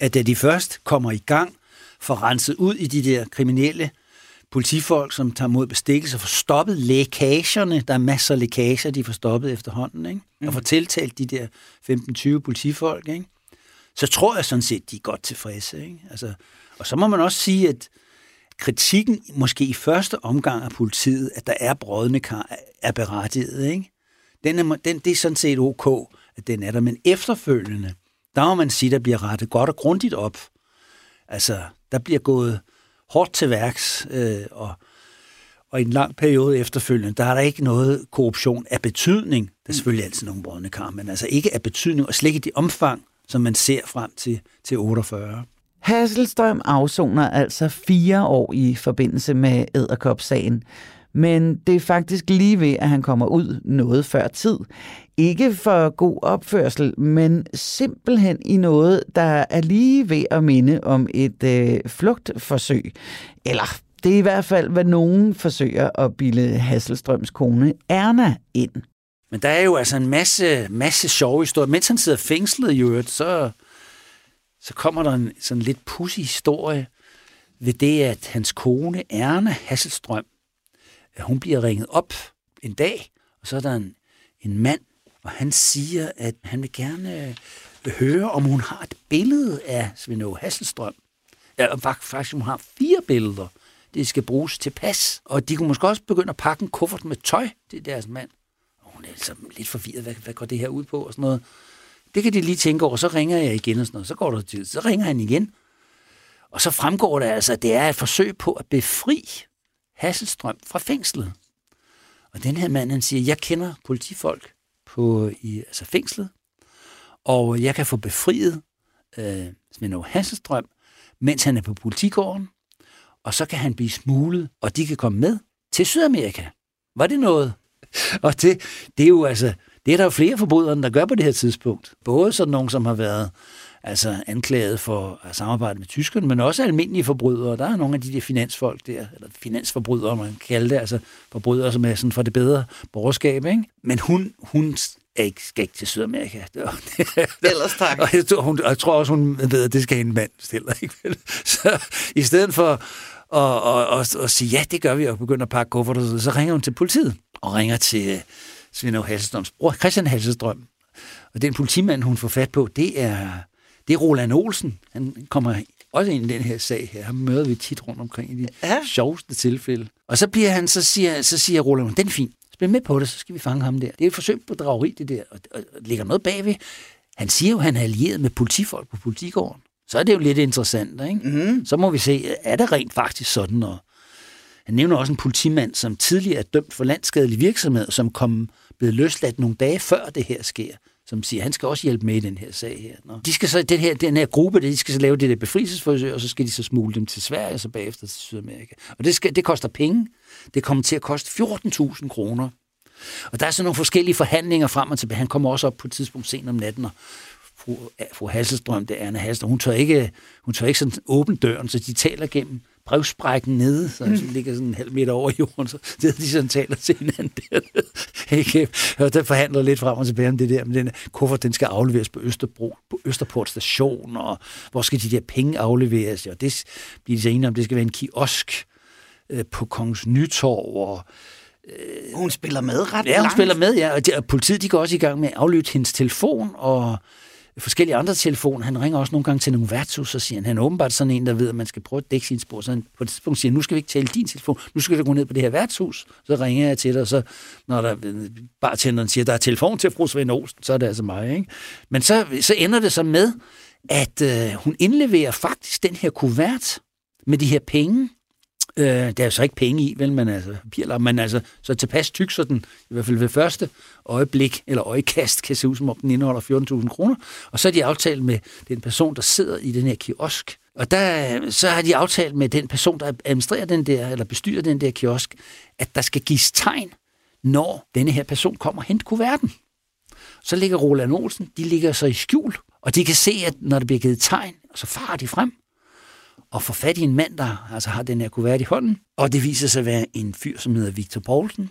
at da de først kommer i gang, får renset ud i de der kriminelle politifolk, som tager mod bestikkelse, får stoppet lækagerne. Der er masser af lækager, de får stoppet efterhånden, ikke? og får tiltalt de der 15-20 politifolk. Ikke? Så tror jeg sådan set, de er godt tilfredse. Ikke? Altså, og så må man også sige, at kritikken måske i første omgang af politiet, at der er brødende kar, er berettiget. Ikke? Den er, den, det er sådan set ok, at den er der. Men efterfølgende, der må man sige, der bliver rettet godt og grundigt op. Altså, der bliver gået hårdt til værks, øh, og, og i en lang periode efterfølgende, der er der ikke noget korruption af betydning. Der er selvfølgelig altid nogle brødende kar, men altså ikke af betydning, og slet ikke i omfang, som man ser frem til, til 48. Hasselstrøm afsoner altså fire år i forbindelse med æderkopsagen. Men det er faktisk lige ved, at han kommer ud noget før tid. Ikke for god opførsel, men simpelthen i noget, der er lige ved at minde om et øh, flugtforsøg. Eller det er i hvert fald, hvad nogen forsøger at bilde Hasselstrøms kone Erna ind. Men der er jo altså en masse, masse sjove historier. Mens han sidder fængslet i øvrigt, så, så kommer der en sådan lidt pussy historie ved det, at hans kone Erna Hasselstrøm, hun bliver ringet op en dag, og så er der en, en mand, og han siger, at han vil gerne øh, høre, om hun har et billede af Svend Hasselstrøm. Ja, faktisk, hun har fire billeder. Det skal bruges til pas. Og de kunne måske også begynde at pakke en kuffert med tøj til deres mand. Og hun er altså lidt forvirret, hvad, hvad går det her ud på og sådan noget. Det kan de lige tænke over, så ringer jeg igen og sådan noget. Så går der tid, så ringer han igen. Og så fremgår det altså, at det er et forsøg på at befri Hasselstrøm fra fængslet. Og den her mand, han siger, jeg kender politifolk på i, altså fængslet, og jeg kan få befriet øh, Svend Hasselstrøm, mens han er på politigården, og så kan han blive smuglet, og de kan komme med til Sydamerika. Var det noget? (laughs) Og det, det er jo altså, det er der jo flere forbrydere, der gør på det her tidspunkt. Både sådan nogen, som har været altså anklaget for at samarbejde med tyskerne, men også almindelige forbrydere. Der er nogle af de der finansfolk der, eller finansforbrydere, man kan kalde det, altså forbrydere, som er sådan for det bedre borgerskab. Ikke? Men hun, hun er ikke, skal ikke til Sydamerika. (laughs) Ellers tak. Og jeg, tror, hun, jeg tror også, hun ved, at det skal en mand stille. Ikke? (laughs) Så i stedet for at, at, at, at sige, ja, det gør vi, og begynde at pakke kufferter, så ringer hun til politiet, og ringer til Svend Hasselstrøms bror, Christian Hasselstrøm. Og den politimand, hun får fat på, det er det er Roland Olsen. Han kommer også ind i den her sag her. Han møder vi tit rundt omkring i de ja. sjoveste tilfælde. Og så bliver han, så siger, så siger Roland, den er fint. Spil med på det, så skal vi fange ham der. Det er et forsøg på drageri, det der. Og, og, og ligger noget bagved. Han siger jo, at han er allieret med politifolk på politigården. Så er det jo lidt interessant, ikke? Mm. Så må vi se, er det rent faktisk sådan? Og han nævner også en politimand, som tidligere er dømt for landskadelig virksomhed, som kom blevet løsladt nogle dage før det her sker som siger, at han skal også hjælpe med i den her sag her. Nå. De skal så, den her, den her gruppe, de skal så lave det der befrielsesforsøg, og så skal de så smule dem til Sverige, og så bagefter til Sydamerika. Og det, skal, det koster penge. Det kommer til at koste 14.000 kroner. Og der er så nogle forskellige forhandlinger frem og tilbage. Han kommer også op på et tidspunkt sent om natten, og fru, fru Hasselstrøm, det er Anna Hasselstrøm, hun tør ikke, hun tør ikke sådan åbne døren, så de taler gennem brevsprækken nede, så mm. ligger sådan en halv meter over jorden, så det de sådan taler til hinanden dernede. (laughs) Og der forhandler lidt frem og tilbage om det der, men den kuffert, den skal afleveres på Østerbro, på Østerport station, og hvor skal de der penge afleveres, og det bliver de så enige om, det skal være en kiosk øh, på Kongens Nytorv, og øh, hun spiller med ret Ja, hun langt. spiller med, ja, og, de, og politiet de går også i gang med at aflytte hendes telefon, og forskellige andre telefoner. Han ringer også nogle gange til nogle værtshus, og siger, han, han er åbenbart sådan en, der ved, at man skal prøve at dække sin spor. Så han på et tidspunkt siger, nu skal vi ikke tale din telefon, nu skal vi gå ned på det her værtshus. Så ringer jeg til dig, og så når der bartenderen siger, der er telefon til fru Svend Olsen, så er det altså mig. Ikke? Men så, så ender det så med, at øh, hun indleverer faktisk den her kuvert med de her penge, Øh, der er så ikke penge i, vel, men altså, papirlap, men altså, så tilpas tyk, så den i hvert fald ved første øjeblik, eller øjekast, kan se ud som om den indeholder 14.000 kroner. Og så er de aftalt med den person, der sidder i den her kiosk. Og der, så har de aftalt med den person, der administrerer den der, eller bestyrer den der kiosk, at der skal gives tegn, når denne her person kommer hen til kuverten. Så ligger Roland Olsen, de ligger så i skjul, og de kan se, at når der bliver givet tegn, så farer de frem, og få fat i en mand, der altså har den her kuvert i hånden. Og det viser sig at være en fyr, som hedder Victor Poulsen.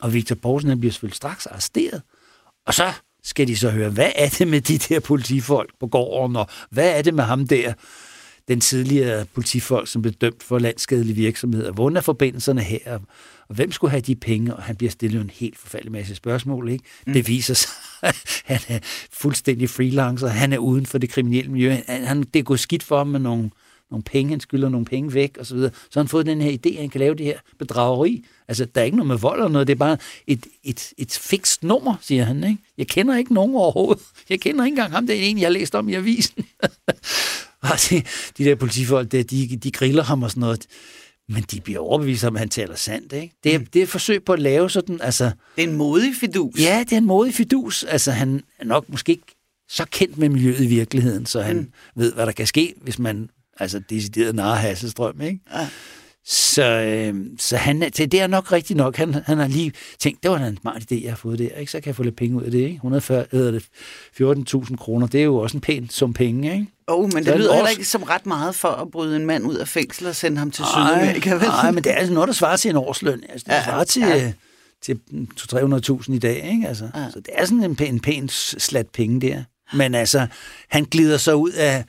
Og Victor Poulsen han bliver selvfølgelig straks arresteret. Og så skal de så høre, hvad er det med de der politifolk på gården, og hvad er det med ham der, den tidligere politifolk, som blev dømt for landskadelig virksomhed, og hvordan er forbindelserne her, og hvem skulle have de penge, og han bliver stillet en helt forfærdelig masse spørgsmål. Ikke? Mm. Det viser sig, (laughs) at han er fuldstændig freelancer, han er uden for det kriminelle miljø, han, det er gået skidt for ham med nogle nogle penge, han skylder nogle penge væk, og så videre. Så har han fået den her idé, at han kan lave det her bedrageri. Altså, der er ikke noget med vold eller noget, det er bare et, et, et fikst nummer, siger han. Ikke? Jeg kender ikke nogen overhovedet. Jeg kender ikke engang ham, det er en, jeg har læst om i avisen. (laughs) og de, de der politifolk, der, de, de griller ham og sådan noget. Men de bliver overbevist om, at han taler sandt. Ikke? Det, er, mm. det er et forsøg på at lave sådan... Altså, det er en modig fidus. Ja, det er en modig fidus. Altså, han er nok måske ikke så kendt med miljøet i virkeligheden, så han mm. ved, hvad der kan ske, hvis man Altså decideret narre Hasselstrøm, ikke? Ja. Så, øh, så han, er- det, er nok rigtigt nok. Han, han har lige tænkt, det var da en smart idé, jeg har fået der. Ikke? Så kan jeg få lidt penge ud af det. Ikke? 140, hedder det 14.000 kroner, det er jo også en pæn sum penge. Ikke? Oh, men Så det det lyder heller ikke som ret meget for at bryde en mand ud af fængsel og sende ham til Sydamerika? Nej, men det er altså noget, der svarer til en årsløn. Altså, det Ja, svarer til, ja. ja. til 200-300.000 i dag. Ikke? Altså, ja. Så det er sådan en pæn, en pæn slat penge der. Men altså, han glider så ud af,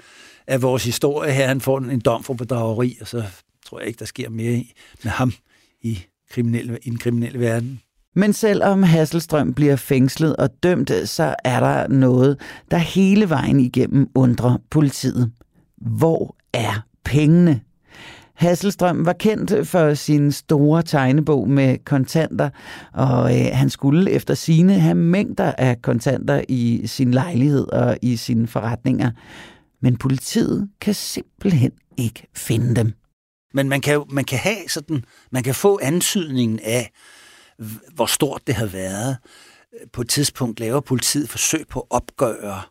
af vores historie her. Han får en, dom for bedrageri, og så tror jeg ikke, der sker mere med ham i, kriminelle, i den kriminelle verden. Men selvom Hasselstrøm bliver fængslet og dømt, så er der noget, der hele vejen igennem undrer politiet. Hvor er pengene? Hasselstrøm var kendt for sin store tegnebog med kontanter, og øh, han skulle efter sine have mængder af kontanter i sin lejlighed og i sine forretninger. Men politiet kan simpelthen ikke finde dem. Men man kan, man kan have sådan, man kan få antydningen af, hvor stort det har været. På et tidspunkt laver politiet forsøg på at opgøre,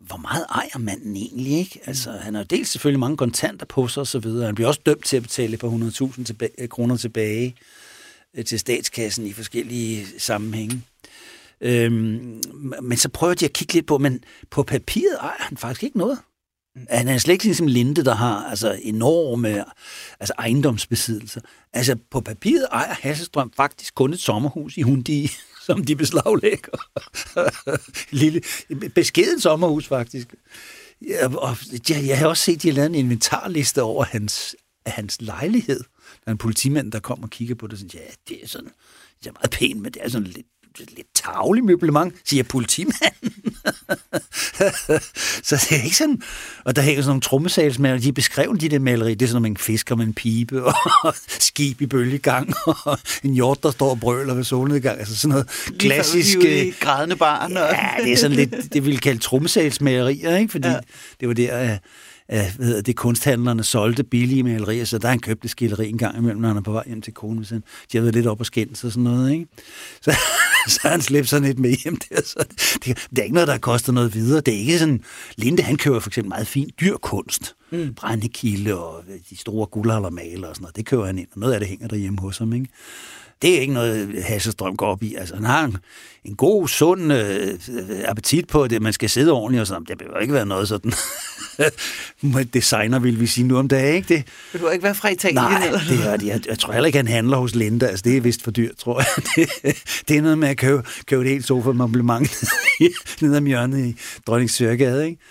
hvor meget ejer manden egentlig, ikke? Altså, han har dels selvfølgelig mange kontanter på sig og så videre. Han bliver også dømt til at betale et par 100.000 tilba- kroner tilbage øh, til statskassen i forskellige sammenhænge. Øhm, men så prøver de at kigge lidt på, men på papiret ejer han faktisk ikke noget. Mm. Han er slet ikke ligesom Linde, der har altså, enorme altså, ejendomsbesiddelser. Altså, på papiret ejer Hasselstrøm faktisk kun et sommerhus i Hundi, (laughs) som de beslaglægger. (laughs) Lille, beskeden sommerhus, faktisk. Ja, og jeg, jeg har også set, at de har lavet en inventarliste over hans, hans lejlighed. Der er en politimand, der kommer og kigger på det, og siger, ja, det er sådan, det er meget pænt, men det er sådan lidt lidt tavlig møblement, siger politimanden. (laughs) så det er ikke sådan... Og der hænger sådan nogle trommesalsmalerier, de beskrev de der maleri, det er sådan nogle fisker med en pibe, (laughs) og skib i bølgegang, og en hjort, der står og brøler ved solnedgang, altså sådan noget klassisk... Lige grædende barn. Og... Ja, det er sådan lidt, det ville kalde trommesalsmalerier, ikke? Fordi Ja. det var der, at, at hvad hedder det, kunsthandlerne solgte billige malerier, så der han købte skilleri en gang imellem, når han er på vej hjem til konen, hvis han, de har været lidt op og skændes og sådan noget, ikke? Så, (laughs) så han slæbt sådan lidt med hjem der. Så det, det, er ikke noget, der koster noget videre. Det er ikke sådan... Linde, han køber for eksempel meget fin dyr kunst. Mm. Brændekilde og de store guldaldermaler og sådan noget. Det køber han ind, og noget af det hænger derhjemme hos ham, ikke? Det er ikke noget, Hasselstrøm går op i. Altså, han har en, en god, sund øh, appetit på det. Man skal sidde ordentligt og sådan. Det behøver ikke være noget sådan... (laughs) designer, vil vi sige nu om dagen, ikke? Det, Vil du ikke være fra Italien? Nej, eller? det er det. Jeg, jeg tror heller ikke, han handler hos Linda. Altså, det er vist for dyrt, tror jeg. (laughs) Det, det er noget med at købe, købe et helt sofa abonnement (laughs) ned ad hjørnet i Dronning Sørgade, ikke?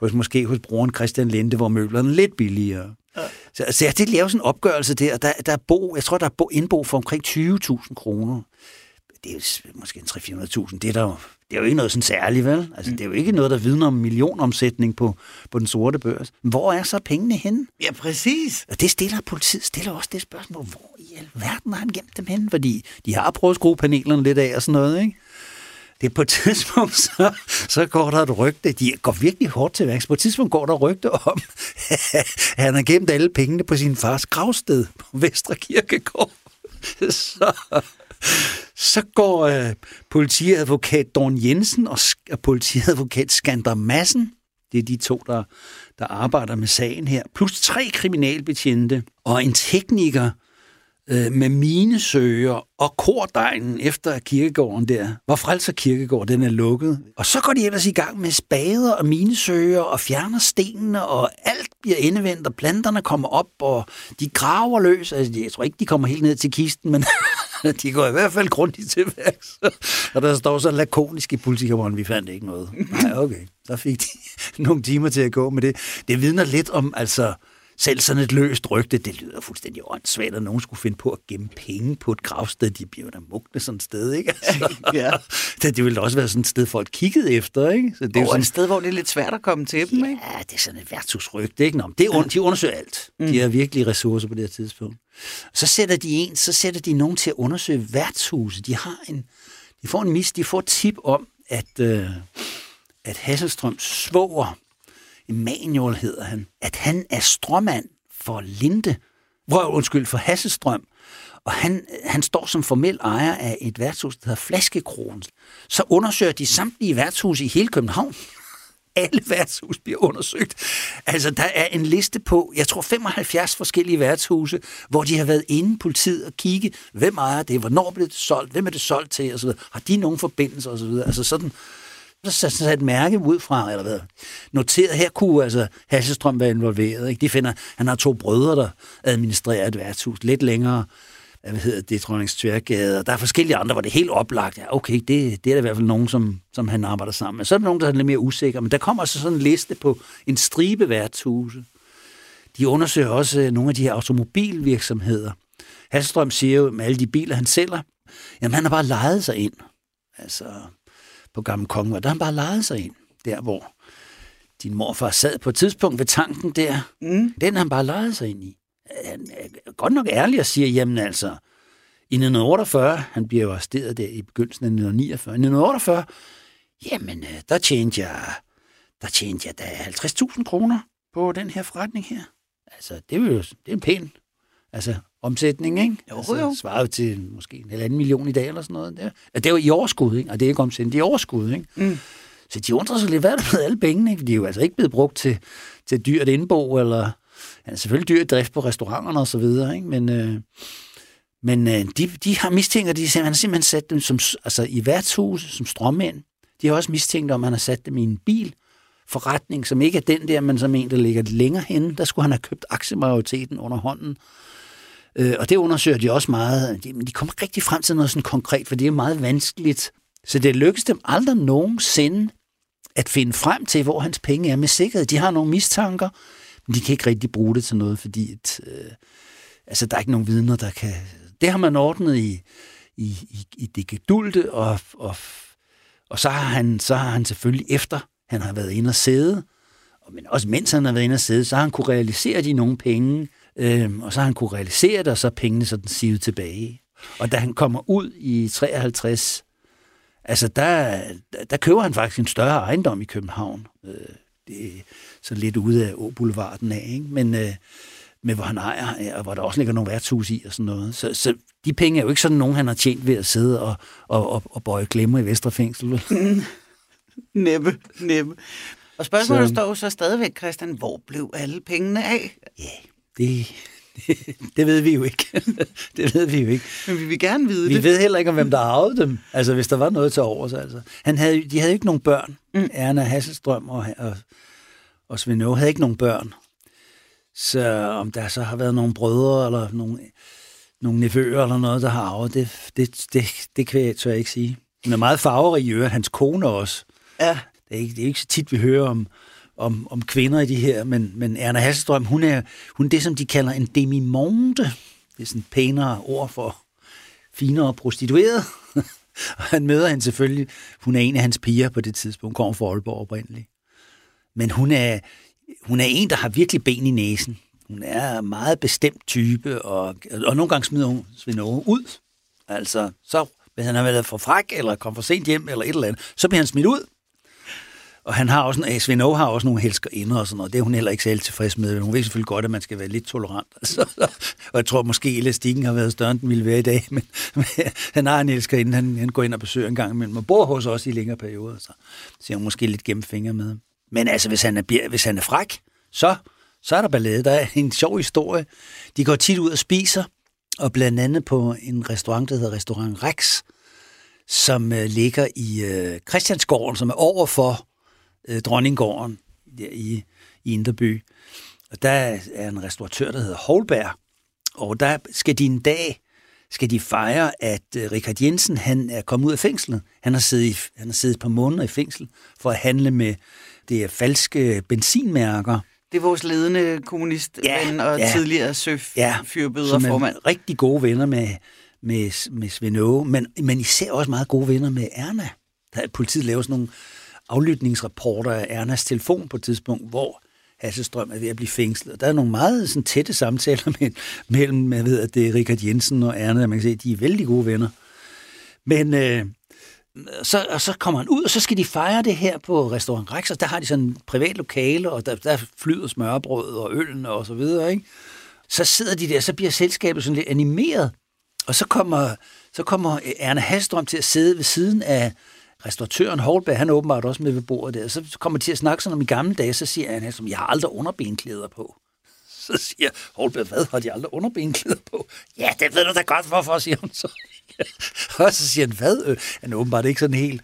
Hos, måske hos broren Christian Linde, hvor møblerne er lidt billigere. Ja. Så, så jeg det laver sådan en opgørelse der, og der, der er bo, jeg tror, der er bo, indbo for omkring 20.000 kroner. Det er jo måske en 300-400.000. Det er, der jo, det er jo ikke noget sådan særligt, vel? Altså, det er jo ikke noget, der vidner om millionomsætning på, på den sorte børs. Hvor er så pengene henne? Ja, præcis. Og det stiller politiet stiller også det spørgsmål, hvor i alverden har han gemt dem hen? Fordi de har prøvet at skrue panelerne lidt af og sådan noget, ikke? Det er på et tidspunkt, (laughs) så, så går der et rygte. De går virkelig hårdt til værks. På et tidspunkt går der et rygte om, at (laughs) han har gemt alle pengene på sin fars gravsted på Vestre Kirkegård. (laughs) Så, så går øh, politiadvokat Dorn Jensen og, sk- og politiadvokat Skander Madsen, det er de to, der, der arbejder med sagen her, plus tre kriminalbetjente og en tekniker øh, med minesøger og kordegnen efter kirkegården der, hvor Frelser Kirkegård, den er lukket. Og så går de ellers i gang med spader og minesøger og fjerner stenene, og alt bliver endevendt, og planterne kommer op, og de graver løs. Altså, jeg tror ikke, de kommer helt ned til kisten, men (laughs) de går i hvert fald grundigt til værks. (laughs) Og der står så lakonisk i politikammeren, vi fandt ikke noget. Nej, okay. Så fik de (laughs) nogle timer til at gå med det. Det vidner lidt om, altså, selv sådan et løst rygte, det lyder fuldstændig åndssvagt, at nogen skulle finde på at gemme penge på et gravsted. De bliver da mugne sådan et sted, ikke? (laughs) Altså, Ja. det, (laughs) det ville også være sådan et sted, folk kiggede efter, ikke? Så det er jo sådan, et sted, hvor det er lidt svært at komme til dem, ikke? Ja, det er sådan et værtshusrygte, ikke? Nå, men det er, de undersøger alt. De har virkelig ressourcer på det her tidspunkt. Så sætter de en, så sætter de nogen til at undersøge værtshuse. De har en, de får en mis, de får et tip om, at, øh, at Hasselstrøms svoger, Emanuel hedder han, at han er strømand for Linde, hvor, undskyld, for Hassestrøm, og han, han står som formel ejer af et værtshus, der hedder Flaskekronen. Så undersøger de samtlige værtshuse i hele København (laughs) alle værtshus bliver undersøgt. Altså, der er en liste på, jeg tror 75 forskellige værtshuse, hvor de har været inde politiet og kigge, hvem ejer det, hvornår blev det solgt, hvem er det solgt til, og så videre. Har de nogen forbindelser, og så videre. Altså sådan, så sat et mærke ud fra, eller hvad, noteret, her kunne altså Hasselstrøm være involveret. Ikke? De finder, han har to brødre, der administrerer et værtshus lidt længere, hvad hedder det, Trondings Tværgade, og der er forskellige andre, hvor det er helt oplagt. Ja, okay, det, det er der i hvert fald nogen, som, som han arbejder sammen med. Så er der nogen, der er lidt mere usikre, men der kommer altså sådan en liste på en stribe værtshuse. De undersøger også øh, nogle af de her automobilvirksomheder. Hasselstrøm siger jo, med alle de biler, han sælger, jamen han har bare lejet sig ind. Altså, på Gamle Konge, og der har han bare lejet sig ind, der hvor din morfar sad på et tidspunkt ved tanken der. Mm. Den har han bare lejet sig ind i. Han er godt nok ærlig og siger, jamen altså, i 1948, han bliver jo arresteret der i begyndelsen af 1949, i 1948, jamen, øh, der tjente jeg, der tjente jeg da 50.000 kroner på den her forretning her. Altså, det er jo det er en pæn altså, omsætning, ikke? Jo, altså, jo. Svarer jo til måske en halvanden million i dag eller sådan noget. Er, det er jo i overskud, ikke? Og det er ikke omsætning, det er overskud, ikke? Mm. Så de undrer sig lidt, hvad er der med alle pengene? Ikke? De er jo altså ikke blevet brugt til, til dyrt indbo, eller ja, selvfølgelig dyrt drift på restauranterne og så videre, ikke? Men, øh, men øh, de, de har mistænkt, at de, han har simpelthen sat dem som, altså, i værtshus som strømmænd. De har også mistænkt, om han har sat dem i en bil, forretning, som ikke er den der, men som en, der ligger længere henne. Der skulle han have købt aktiemajoriteten under hånden. Øh, og det undersøger de også meget. De, men de kommer rigtig frem til noget sådan konkret, for det er meget vanskeligt. Så det lykkes dem aldrig nogensinde at finde frem til, hvor hans penge er med sikkerhed. De har nogle mistanker, men de kan ikke rigtig bruge det til noget, fordi et, øh, altså, der er ikke nogen vidner, der kan... Det har man ordnet i, i, i, i det gedulte, og, og, og så, har han, så har han selvfølgelig efter, han har været inde og sidde, men også mens han har været inde og sidde, så har han kunne realisere de nogle penge, øh, og så har han kunne realisere det, og så er pengene sådan sivet tilbage. Og da han kommer ud i 53, altså der, der køber han faktisk en større ejendom i København. Øh, det er så lidt ude af Åboulevarden af, ikke? Men, øh, med hvor han ejer, og hvor der også ligger nogle værtshus i og sådan noget. Så, så de penge er jo ikke sådan nogen, han har tjent ved at sidde og, og, og, og bøje glemmer i Vesterfængsel. (laughs) Næppe, næppe. Og spørgsmålet så... står jo så stadigvæk, Christian, hvor blev alle pengene af? Ja, det, det, (laughs) det ved vi jo ikke. (laughs) det ved vi jo ikke. Men vi vil gerne vide vi det. Vi ved heller ikke, om hvem der arvede dem. Altså, hvis der var noget til overs. Altså. Han havde, de havde ikke nogen børn. Mm. Erna Hasselstrøm og, og, og Svend havde ikke nogen børn. Så om der så har været nogle brødre eller nogle, nogle nevøer eller noget, der har arvet, det, det, det, det kan jeg, tør jeg ikke sige. Han er meget farverig i øvrigt, hans kone også. Ja. Det er ikke, det er ikke så tit, vi hører om, om, om kvinder i de her, men, men Erna Hasselstrøm, hun er, hun er det, som de kalder en demimonde. Det er sådan et pænere ord for finere prostitueret. (laughs) og han møder hende selvfølgelig. Hun er en af hans piger på det tidspunkt. Hun kommer fra Aalborg oprindeligt. Men hun er, hun er en, der har virkelig ben i næsen. Hun er en meget bestemt type, og, og nogle gange smider hun Svend ud. Altså, så hvis han har været for fræk, eller kom for sent hjem, eller et eller andet, så bliver han smidt ud. Og han har også, en, Svend har også nogle inder og sådan noget. Det er hun heller ikke særlig tilfreds med. Hun ved selvfølgelig godt, at man skal være lidt tolerant. (laughs) Altså, og jeg tror måske, elastikken har været større, end den ville være i dag. Men, men han har en inden Han, han går ind og besøger en gang imellem og bor hos os i længere perioder. Så ser hun måske lidt gennem fingre med. Men altså, hvis han er, hvis han er fræk, så, så er der ballade. Der er en sjov historie. De går tit ud og spiser, og blandt andet på en restaurant, der hedder Restaurant Rex, som øh, ligger i øh, Christiansgården, som er over for øh, Dronninggården der i, i Inderby. Og der er en restauratør, der hedder Holberg, og der skal de en dag skal de fejre, at øh, Richard Jensen han er kommet ud af fængslet. Han har, siddet i, han har siddet et par måneder i fængsel for at handle med det er falske benzinmærker. Det er vores ledende kommunistven ja, og ja, tidligere søf ja, formand. rigtig gode venner med, med, med Svend men, men især også meget gode venner med Erna. Der, politiet laver sådan nogle aflytningsrapporter af Ernas telefon på et tidspunkt, hvor Hasselstrøm er ved at blive fængslet. Der er nogle meget sådan, tætte samtaler (laughs) med, mellem jeg ved, at det er Richard Jensen og Erna. Man kan se, at de er vældig gode venner. Men øh, så, og så kommer han ud, og så skal de fejre det her på Restaurant Rex, og der har de sådan en privat lokale, og der, der flyder smørbrød og øllen og så videre. Ikke? Så sidder de der, så bliver selskabet sådan lidt animeret, og så kommer, så kommer Erna Hasselstrøm til at sidde ved siden af restauratøren Holberg, han er åbenbart også med ved bordet der. Så kommer de til at snakke sådan om i gamle dage, så siger han, som jeg har aldrig underbenklæder på. (laughs) Så siger Holberg, hvad har de aldrig underbenklæder på? Ja, det ved du da godt, hvorfor, siger hun så. (laughs) og så siger han, hvad? Øh? Han er åbenbart ikke sådan helt...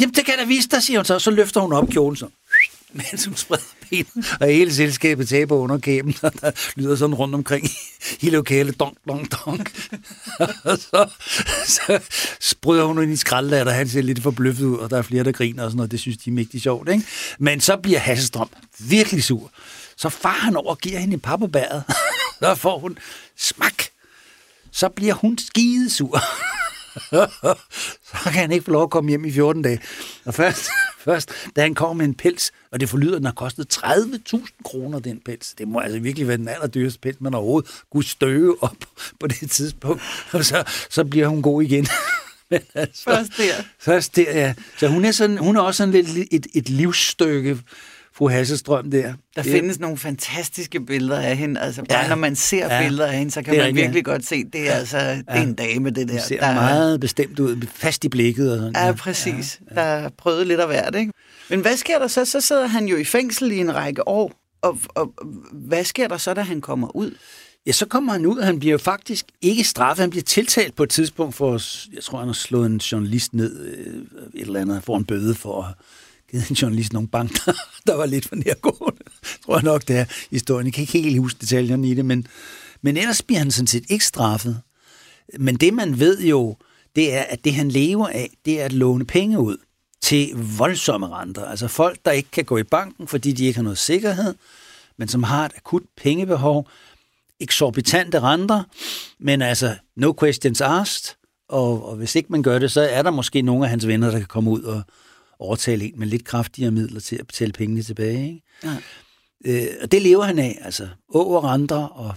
Jamen, det kan jeg da vise dig, siger hun så. Så løfter hun op kjolen så mand, som spreder ben, og hele selskabet taber under kæben, og der lyder sådan rundt omkring i lokalet, donk, donk, donk. (laughs) og så, så spreder hun ind i skraldet, og han ser lidt forbløffet ud, og der er flere, der griner og sådan noget. Det synes de er mægtig sjovt, ikke? Men så bliver Hasselstrøm virkelig sur. Så far han over og giver hende en par på (laughs) så får hun smak. Så bliver hun skidesur. (laughs) så kan han ikke få lov at komme hjem i 14 dage. Og først, (laughs) først da han kommer med en pels, og det forlyder, at den har kostet 30.000 kroner, den pels. Det må altså virkelig være den allerdyreste pels, man overhovedet kunne støve op på det tidspunkt. Og så, så bliver hun god igen. (laughs) Men altså, først der. Først der, ja. Så hun er, sådan, hun er også sådan lidt et, et livsstykke fru Hasselstrøm der. Der det, findes nogle fantastiske billeder af hende. Altså bare ja, når man ser ja, billeder af hende, så kan man virkelig ja. godt se, det er altså ja, det er en dame, det der. Det ser der, meget bestemt ud, fast i blikket. Og sådan. Ja, præcis. Ja, ja. Der er prøvet lidt af hvert, ikke? Men hvad sker der så? Så sidder han jo i fængsel i en række år. Og, og hvad sker der så, da han kommer ud? Ja, så kommer han ud, og han bliver jo faktisk ikke straffet. Han bliver tiltalt på et tidspunkt for, jeg tror, han har slået en journalist ned, øh, et eller andet, for en bøde for at givet en journalist nogle banker, der var lidt for nærgående. Tror jeg nok, det er historien. Jeg kan ikke helt huske detaljerne i det, men, men ellers bliver han sådan set ikke straffet. Men det, man ved jo, det er, at det, han lever af, det er at låne penge ud til voldsomme renter. Altså folk, der ikke kan gå i banken, fordi de ikke har noget sikkerhed, men som har et akut pengebehov, eksorbitante renter, men altså no questions asked, og, og hvis ikke man gør det, så er der måske nogle af hans venner, der kan komme ud og, overtale en med lidt kraftigere midler til at betale pengene tilbage. Ikke? Ja. Øh, og det lever han af, altså over renter og,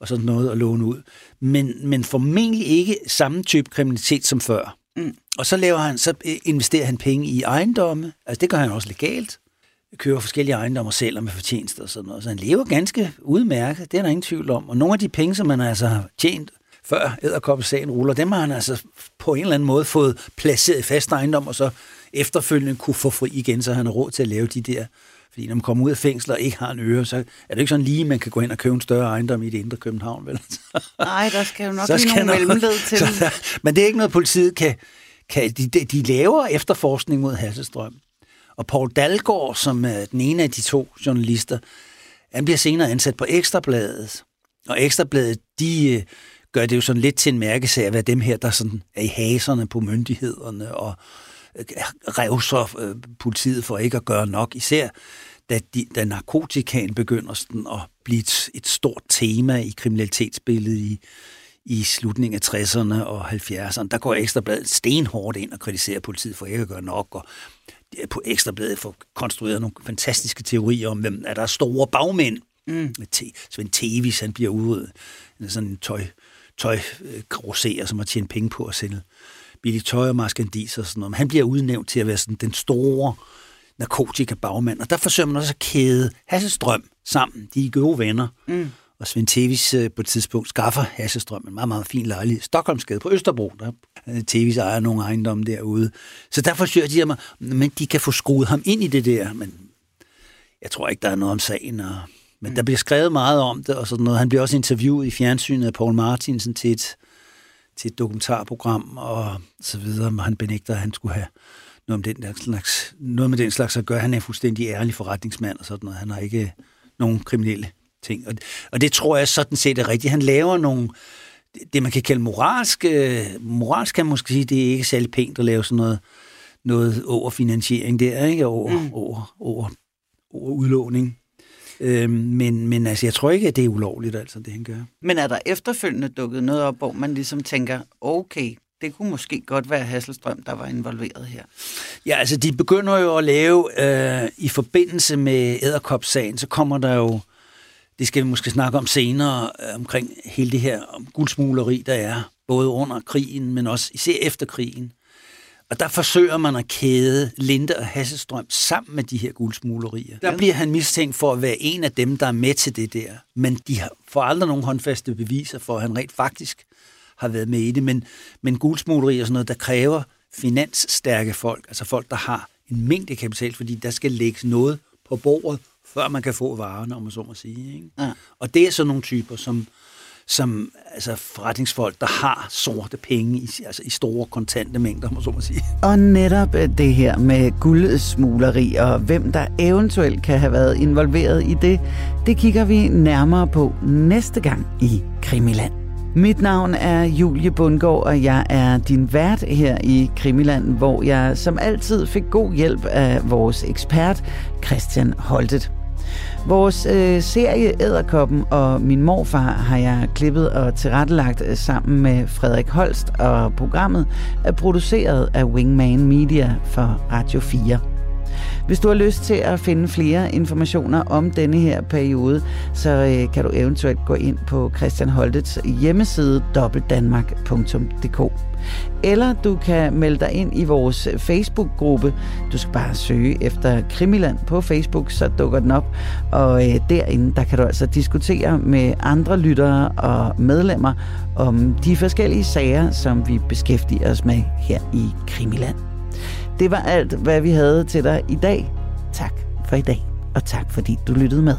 og sådan noget at låne ud. Men, men formentlig ikke samme type kriminalitet som før. Mm. Og så, laver han, så investerer han penge i ejendomme. Altså det gør han også legalt. Køber forskellige ejendomme selv med fortjeneste og sådan noget. Så han lever ganske udmærket, det er der ingen tvivl om. Og nogle af de penge, som han altså har tjent før æderkoppesagen ruller, dem har han altså på en eller anden måde fået placeret i fast ejendom, og så efterfølgende kunne få fri igen, så han har råd til at lave de der fordi når man kommer ud af fængsel og ikke har en øre, så er det ikke sådan lige, man kan gå ind og købe en større ejendom i det indre København, vel? (laughs) Nej, der skal jo nok så lige nogle mellemled (laughs) til. Så der, men det er ikke noget, politiet kan... kan de, de laver efterforskning mod Hasselstrøm. Og Paul Dalgaard, som er den ene af de to journalister, han bliver senere ansat på Ekstrabladet. Og Ekstrabladet, de øh, gør det jo sådan lidt til en mærkesag at være dem her, der sådan er i haserne på myndighederne og revser øh, politiet for ikke at gøre nok, især da, de, da narkotikaen begynder sådan at blive et, et stort tema i kriminalitetsbilledet i, i slutningen af 60'erne og 70'erne. Der går Ekstrabladet stenhårdt ind og kritiserer politiet for ikke at gøre nok, og på Ekstrabladet får konstrueret nogle fantastiske teorier om, hvem er der store bagmænd. Mm. Svend Tevis, han bliver ude sådan en tøj, tøj øh, som har tjent penge på at sælge Billy Tøj og Maskandis og sådan noget. Men han bliver udnævnt til at være sådan den store narkotika-bagmand. Og der forsøger man også at kæde Hasselstrøm sammen. De er gode venner. Mm. Og Svend Tevis øh, på et tidspunkt skaffer Hasselstrøm en meget, meget fin lejlighed. Stockholmsgade på Østerbro. Der øh, Tevis ejer nogle ejendomme derude. Så der forsøger de, at men de kan få skruet ham ind i det der. Men jeg tror ikke, der er noget om sagen. Og, men mm. der bliver skrevet meget om det, og sådan noget. Han bliver også interviewet i fjernsynet af Paul Martinsen til et til et dokumentarprogram og så videre, men han benægter, at han skulle have noget, med den der slags, noget med den slags at gøre. Han er fuldstændig ærlig forretningsmand og sådan noget. Han har ikke nogen kriminelle ting. Og, og det tror jeg sådan set er rigtigt. Han laver nogle, det man kan kalde moralsk, øh, moralsk kan man måske sige, det er ikke særlig pænt at lave sådan noget, noget over finansiering der, ikke? Over, mm. over, over, over udlåning. Øh, men, men altså, jeg tror ikke, at det er ulovligt, altså, det han gør. Men er der efterfølgende dukket noget op, hvor man ligesom tænker, okay, det kunne måske godt være Hasselstrøm, der var involveret her. Ja, altså de begynder jo at lave, øh, i forbindelse med æderkopssagen, så kommer der jo, det skal vi måske snakke om senere, øh, omkring hele det her om guldsmugleri, der er, både under krigen, men også især efter krigen. Og der forsøger man at kæde Linde og Hasselstrøm sammen med de her guldsmuglerier. Der bliver han mistænkt for at være en af dem, der er med til det der. Men de får aldrig nogen håndfaste beviser for, at han rent faktisk har været med i det. Men, men guldsmugleri og sådan noget, der kræver finansstærke folk, altså folk, der har en mængde kapital, fordi der skal lægges noget på bordet, før man kan få varerne, om man så må sige. Ikke? Ja. Og det er sådan nogle typer, som, som altså forretningsfolk, der har sorte penge i, altså i store kontante mængder, må så må sige. (laughs) Og netop øh, det her med guldsmugleri og hvem der eventuelt kan have været involveret i det, det kigger vi nærmere på næste gang i Krimiland. Mit navn er Julie Bundgaard, og jeg er din vært her i Krimiland, hvor jeg som altid fik god hjælp af vores ekspert, Christian Holtet. Vores øh, serie Æderkoppen og min morfar har jeg klippet og tilrettelagt øh, sammen med Frederik Holst, og programmet er produceret af Wingman Media for Radio 4. Hvis du har lyst til at finde flere informationer om denne her periode, så øh, kan du eventuelt gå ind på Christian Holtets hjemmeside dobbeltdanmark.dk. Eller du kan melde dig ind i vores Facebook-gruppe. Du skal bare søge efter Krimiland på Facebook, så dukker den op. Og øh, derinde, der kan du altså diskutere med andre lyttere og medlemmer om de forskellige sager, som vi beskæftiger os med her i Krimiland. Det var alt, hvad vi havde til dig i dag. Tak for i dag, og tak fordi du lyttede med.